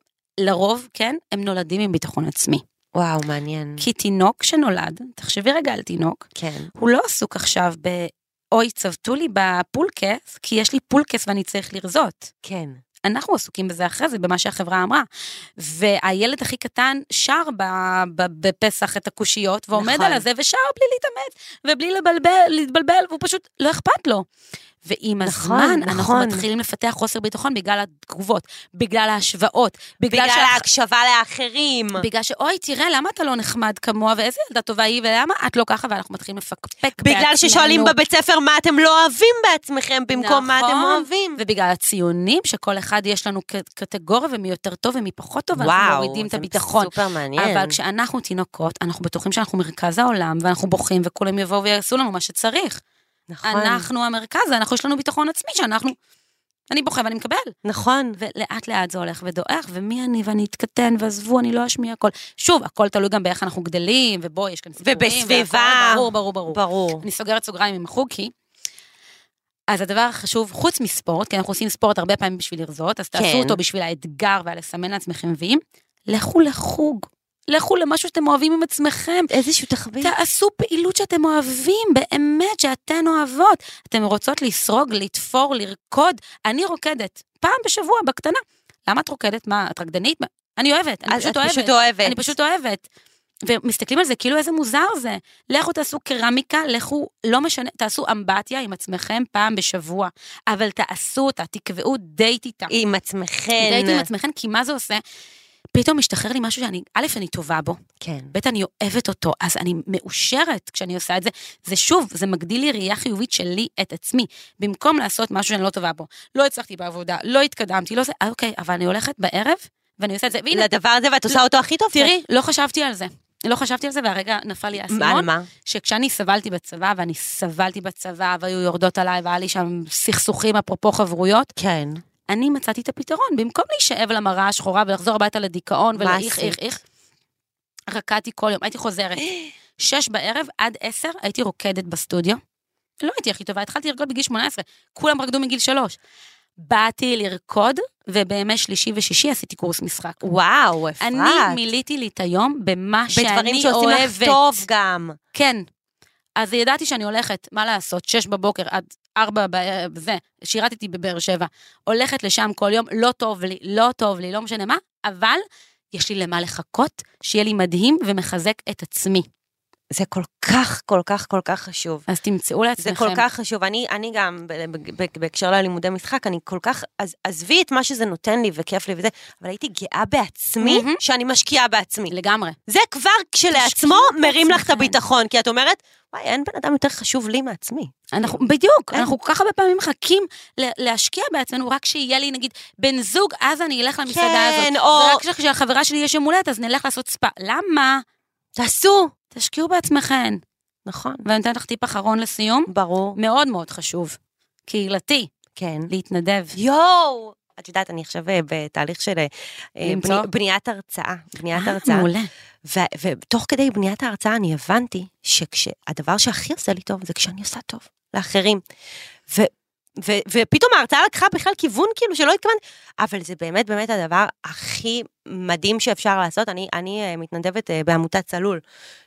Speaker 3: לרוב, כן, הם נולדים עם ביטחון עצמי.
Speaker 2: וואו, מעניין.
Speaker 3: כי תינוק שנולד, תחשבי רגע על תינוק,
Speaker 2: כן.
Speaker 3: הוא לא עסוק עכשיו ב... אוי, צבטו לי בפולקס, כי יש לי פולקס ואני צריך לרזות.
Speaker 2: כן.
Speaker 3: אנחנו עסוקים בזה אחרי זה, במה שהחברה אמרה. והילד הכי קטן שר בפסח את הקושיות, ועומד
Speaker 2: נכון.
Speaker 3: על הזה ושר בלי להתאמץ, ובלי לבלבל, להתבלבל, והוא פשוט לא אכפת לו. ועם
Speaker 2: נכון,
Speaker 3: הזמן, אנחנו
Speaker 2: נכון.
Speaker 3: מתחילים לפתח חוסר ביטחון בגלל התגובות, בגלל ההשוואות, בגלל,
Speaker 2: בגלל
Speaker 3: שהח-
Speaker 2: ההקשבה לאחרים.
Speaker 3: בגלל שאוי, תראה, למה אתה לא נחמד כמוה, ואיזה ילדה טובה היא, ולמה את לא ככה, ואנחנו מתחילים לפקפק
Speaker 2: בגלל
Speaker 3: בעצמנו.
Speaker 2: ששואלים בבית ספר מה אתם לא אוהבים בעצמכם, במקום מה אתם
Speaker 3: נכון.
Speaker 2: אוהבים.
Speaker 3: ובגלל הציונים, שכל אחד יש לנו קטגוריה ומי יותר טוב ומי פחות טוב,
Speaker 2: וואו,
Speaker 3: מורידים את הביטחון.
Speaker 2: סופר מעניין.
Speaker 3: אבל כשאנחנו תינוקות, אנחנו בטוחים שאנחנו מרכז העולם, ואנחנו בוכים, וכולם יבואו ויעשו לנו מה שצריך.
Speaker 2: נכון.
Speaker 3: אנחנו המרכז, אנחנו, יש לנו ביטחון עצמי, שאנחנו... אני בוכה ואני מקבל.
Speaker 2: נכון.
Speaker 3: ולאט לאט זה הולך ודועך, ומי אני ואני אתקטן, ועזבו, אני לא אשמיע הכל. שוב, הכל תלוי גם באיך אנחנו גדלים, ובואי, יש כאן סיפורים.
Speaker 2: ובסביבה.
Speaker 3: ברור, ברור, ברור.
Speaker 2: ברור.
Speaker 3: אני סוגרת סוגריים עם החוג, כי... אז הדבר החשוב, חוץ מספורט, כי אנחנו עושים ספורט הרבה פעמים בשביל לרזות, אז תעשו
Speaker 2: כן.
Speaker 3: אותו בשביל האתגר והלסמן לעצמכם ויים, לכו לחוג. לכו למשהו שאתם אוהבים עם עצמכם.
Speaker 2: איזשהו תחביב.
Speaker 3: תעשו פעילות שאתם אוהבים, באמת, שאתן אוהבות. אתן רוצות לסרוג, לתפור, לרקוד. אני רוקדת, פעם בשבוע, בקטנה. למה את רוקדת? מה, את רקדנית? אני אוהבת, אני פשוט אוהבת.
Speaker 2: פשוט אוהבת.
Speaker 3: אני פשוט אוהבת. ומסתכלים על זה כאילו איזה מוזר זה. לכו תעשו קרמיקה, לכו, לא משנה, תעשו אמבטיה עם עצמכם פעם בשבוע, אבל תעשו אותה, תקבעו דייט איתה.
Speaker 2: עם עצמכם.
Speaker 3: דייט עם עצמכם, כי מה זה עושה? פתאום משתחרר לי משהו שאני, א', אני טובה בו,
Speaker 2: כן.
Speaker 3: ב', אני אוהבת אותו, אז אני מאושרת כשאני עושה את זה. זה שוב, זה מגדיל לי ראייה חיובית שלי את עצמי, במקום לעשות משהו שאני לא טובה בו. לא הצלחתי בעבודה, לא התקדמתי, לא זה, אה, אוקיי, אבל אני הולכת בערב, ואני עושה את זה, והנה,
Speaker 2: לדבר הזה, ואת עושה אותו הכי טוב.
Speaker 3: תראי, לא חשבתי על זה. לא חשבתי על זה, והרגע נפל לי האסימון,
Speaker 2: מה?
Speaker 3: שכשאני סבלתי בצבא, ואני סבלתי בצבא, והיו יורדות עליי, והיה לי שם סכסוכים, אפרופו חברויות,
Speaker 2: כן.
Speaker 3: אני מצאתי את הפתרון. במקום להישאב למראה השחורה ולחזור הביתה לדיכאון ולאיך? איך, איך, רקדתי כל יום, הייתי חוזרת. שש בערב עד עשר הייתי רוקדת בסטודיו. לא הייתי הכי טובה, התחלתי לרקוד בגיל 18, כולם רקדו מגיל שלוש. באתי לרקוד, ובימי שלישי ושישי עשיתי קורס משחק.
Speaker 2: וואו, אפרת.
Speaker 3: אני מילאתי לי את היום במה
Speaker 2: בדברים
Speaker 3: שאני
Speaker 2: שעושים
Speaker 3: אוהבת.
Speaker 2: לך טוב גם.
Speaker 3: כן. אז ידעתי שאני הולכת, מה לעשות, שש בבוקר עד ארבע זה, שירתתי בבאר שבע. הולכת לשם כל יום, לא טוב לי, לא טוב לי, לא משנה מה, אבל יש לי למה לחכות, שיהיה לי מדהים ומחזק את עצמי.
Speaker 2: זה כל כך, כל כך, כל כך חשוב.
Speaker 3: אז תמצאו לעצמכם.
Speaker 2: זה כל כך חשוב. אני, אני גם, בהקשר ללימודי משחק, אני כל כך, אז עזבי את מה שזה נותן לי וכיף לי וזה, אבל הייתי גאה בעצמי,
Speaker 3: מהמם.
Speaker 2: שאני משקיעה בעצמי.
Speaker 3: לגמרי.
Speaker 2: זה כבר כשלעצמו מרים לך את. הביטחון, כי את אומרת, וואי, אין בן אדם יותר חשוב לי מעצמי.
Speaker 3: אנחנו, בדיוק,
Speaker 2: אין.
Speaker 3: אנחנו כל כך הרבה פעמים מחכים להשקיע בעצמנו, רק שיהיה לי נגיד בן זוג, אז אני אלך למסעדה
Speaker 2: כן,
Speaker 3: הזאת.
Speaker 2: או-
Speaker 3: ורק כשהחברה שלי יש יום הולדת, אז נלך לעשות ספא. למה?
Speaker 2: תעשו.
Speaker 3: תשקיעו בעצמכם.
Speaker 2: נכון.
Speaker 3: ואני נותנת לך טיפ אחרון לסיום,
Speaker 2: ברור.
Speaker 3: מאוד מאוד חשוב. קהילתי,
Speaker 2: כן.
Speaker 3: להתנדב.
Speaker 2: יואו! את יודעת, אני עכשיו אה, בתהליך של אה? בני- בניית הרצאה. בניית
Speaker 3: אה,
Speaker 2: הרצאה.
Speaker 3: מעולה.
Speaker 2: ו- ותוך כדי בניית ההרצאה אני הבנתי שהדבר שהכי עושה לי טוב זה כשאני עושה טוב לאחרים. ו- ופתאום ההרצאה לקחה בכלל כיוון כאילו שלא התכוונתי, אבל זה באמת באמת הדבר הכי מדהים שאפשר לעשות. אני, אני אה, מתנדבת אה, בעמותת צלול,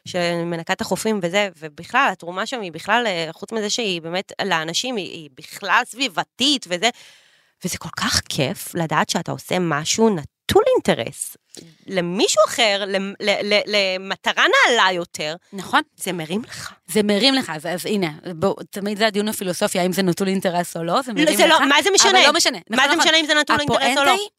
Speaker 2: שמנקה את החופים וזה, ובכלל התרומה שם היא בכלל, אה, חוץ מזה שהיא באמת לאנשים, היא, היא בכלל סביבתית וזה, וזה כל כך כיף לדעת שאתה עושה משהו נטול אינטרס. למישהו אחר, למטרה נעלה יותר,
Speaker 3: נכון?
Speaker 2: זה מרים לך.
Speaker 3: זה מרים לך, אז, אז הנה, בוא, תמיד זה הדיון הפילוסופי, האם זה נטול אינטרס או לא, זה מרים
Speaker 2: לא,
Speaker 3: לך.
Speaker 2: זה לא, מה זה משנה?
Speaker 3: אבל לא משנה.
Speaker 2: מה
Speaker 3: נכון,
Speaker 2: זה
Speaker 3: נכון.
Speaker 2: משנה אם זה נתון לאינטרס או
Speaker 3: הפואנטה
Speaker 2: לא?
Speaker 3: היא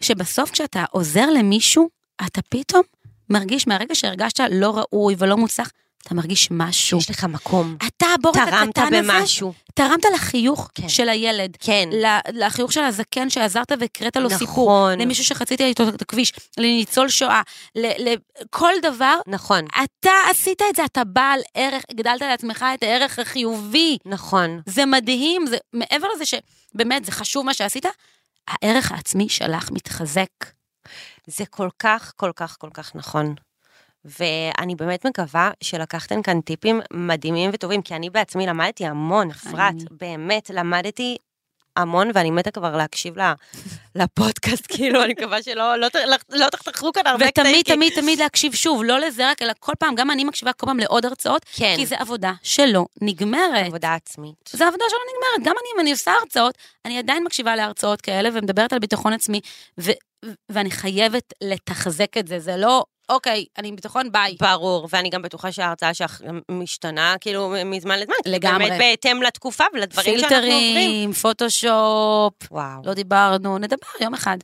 Speaker 3: שבסוף כשאתה עוזר למישהו, אתה פתאום מרגיש מהרגע שהרגשת לא ראוי ולא מוצלח, אתה מרגיש משהו.
Speaker 2: יש לך מקום.
Speaker 3: אתה הבור
Speaker 2: תרמת
Speaker 3: הקטן הזה,
Speaker 2: במשהו.
Speaker 3: תרמת לחיוך
Speaker 2: כן.
Speaker 3: של הילד.
Speaker 2: כן.
Speaker 3: לחיוך של הזקן שעזרת והקראת לו
Speaker 2: נכון.
Speaker 3: סיפור, למישהו שחצית איתו את הכביש, לניצול שואה, לכל דבר,
Speaker 2: נכון,
Speaker 3: אתה עשית את זה, אתה בעל ערך, הגדלת לעצמך את הערך החיובי.
Speaker 2: נכון.
Speaker 3: זה מדהים, זה מעבר לזה שבאמת זה חשוב מה שעשית, הערך העצמי שלך מתחזק.
Speaker 2: זה כל כך, כל כך, כל כך נכון. ואני באמת מקווה שלקחתם כאן טיפים מדהימים וטובים, כי אני בעצמי למדתי המון, אפרת, באמת למדתי המון, ואני מתה כבר להקשיב לפודקאסט, כאילו, אני מקווה שלא לא, ת- לא תחתכו כאן הרבה
Speaker 3: ותמיד,
Speaker 2: כי-
Speaker 3: תמיד, תמיד להקשיב שוב, לא לזה רק, אלא כל פעם, גם אני מקשיבה כל פעם לעוד הרצאות,
Speaker 2: כן,
Speaker 3: כי זו עבודה שלא נגמרת.
Speaker 2: עבודה עצמית.
Speaker 3: זו עבודה שלא נגמרת. גם אני, אם אני עושה הרצאות, אני עדיין מקשיבה להרצאות כאלה ומדברת על ביטחון עצמי, ו- ואני חייבת לתחזק את זה. זה לא, אוקיי, אני עם ביטחון, ביי.
Speaker 2: ברור, ואני גם בטוחה שההרצאה שלך משתנה, כאילו, מזמן לזמן.
Speaker 3: לגמרי.
Speaker 2: באמת בהתאם לתקופה ולדברים שאנחנו עוברים.
Speaker 3: פילטרים, פוטושופ,
Speaker 2: וואו.
Speaker 3: לא דיברנו, נדבר יום אחד.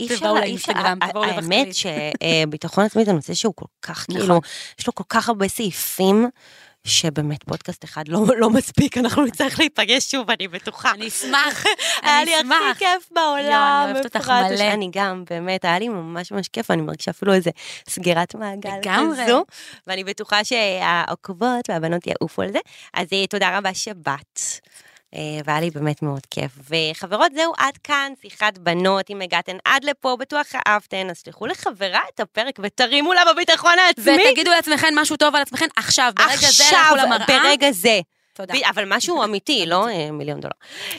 Speaker 2: אי אפשר,
Speaker 3: תבואו
Speaker 2: אי אפשר,
Speaker 3: לאינסטגרם, תבואו.
Speaker 2: האמת שביטחון עצמי זה נושא שהוא כל כך,
Speaker 3: נכון.
Speaker 2: כאילו, יש לו כל כך הרבה סעיפים, שבאמת פודקאסט אחד לא, לא מספיק, אנחנו נצטרך להיפגש שוב, אני בטוחה.
Speaker 3: אני אשמח,
Speaker 2: היה
Speaker 3: אני
Speaker 2: לי הכי
Speaker 3: אשמח.
Speaker 2: כיף בעולם,
Speaker 3: יואו, אני אוהבת אותך מלא.
Speaker 2: אני גם, באמת, היה לי ממש ממש כיף, אני מרגישה אפילו איזה סגירת מעגל. כזו, ואני בטוחה שהעוקבות והבנות יעופו על זה, אז אה, תודה רבה שבאת. אה, והיה לי באמת מאוד כיף. וחברות, זהו, עד כאן שיחת בנות. אם הגעתן עד לפה, בטוח אהבתן, אז שלחו לחברה את הפרק ותרימו לה בביטחון העצמי.
Speaker 3: ותגידו לעצמכם משהו טוב על עצמכם עכשיו, ברגע זה
Speaker 2: עכשיו,
Speaker 3: לכו למראה.
Speaker 2: ברגע זה.
Speaker 3: תודה.
Speaker 2: אבל משהו אמיתי, לא אה, מיליון דולר.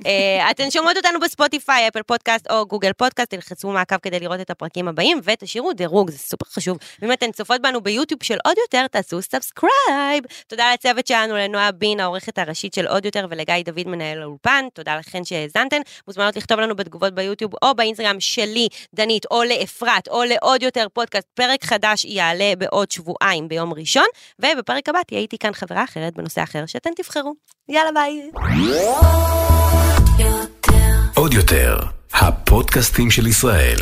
Speaker 2: אה, אתן שומעות אותנו בספוטיפיי, אפל פודקאסט או גוגל פודקאסט, תלחצו מעקב כדי לראות את הפרקים הבאים, ותשאירו דירוג, זה סופר חשוב. ואם אתן צופות בנו ביוטיוב של עוד יותר, תעשו subscribe. תודה לצוות שלנו, לנועה בין, העורכת הראשית של עוד יותר, ולגיא דוד, מנהל האולפן. תודה לכן שהאזנתן. מוזמנות לכתוב לנו בתגובות ביוטיוב או באינסטגרם שלי, דנית, או לאפרת, או לעוד יותר פודקאסט. פרק חדש יעלה בעוד שבועיים ביום ראשון, ובפרק הבא תהיה איתי כאן חברה אחרת בנושא אחר שאתן תבחרו. יאללה ביי.
Speaker 1: עוד יותר, הפודקאסטים של ישראל.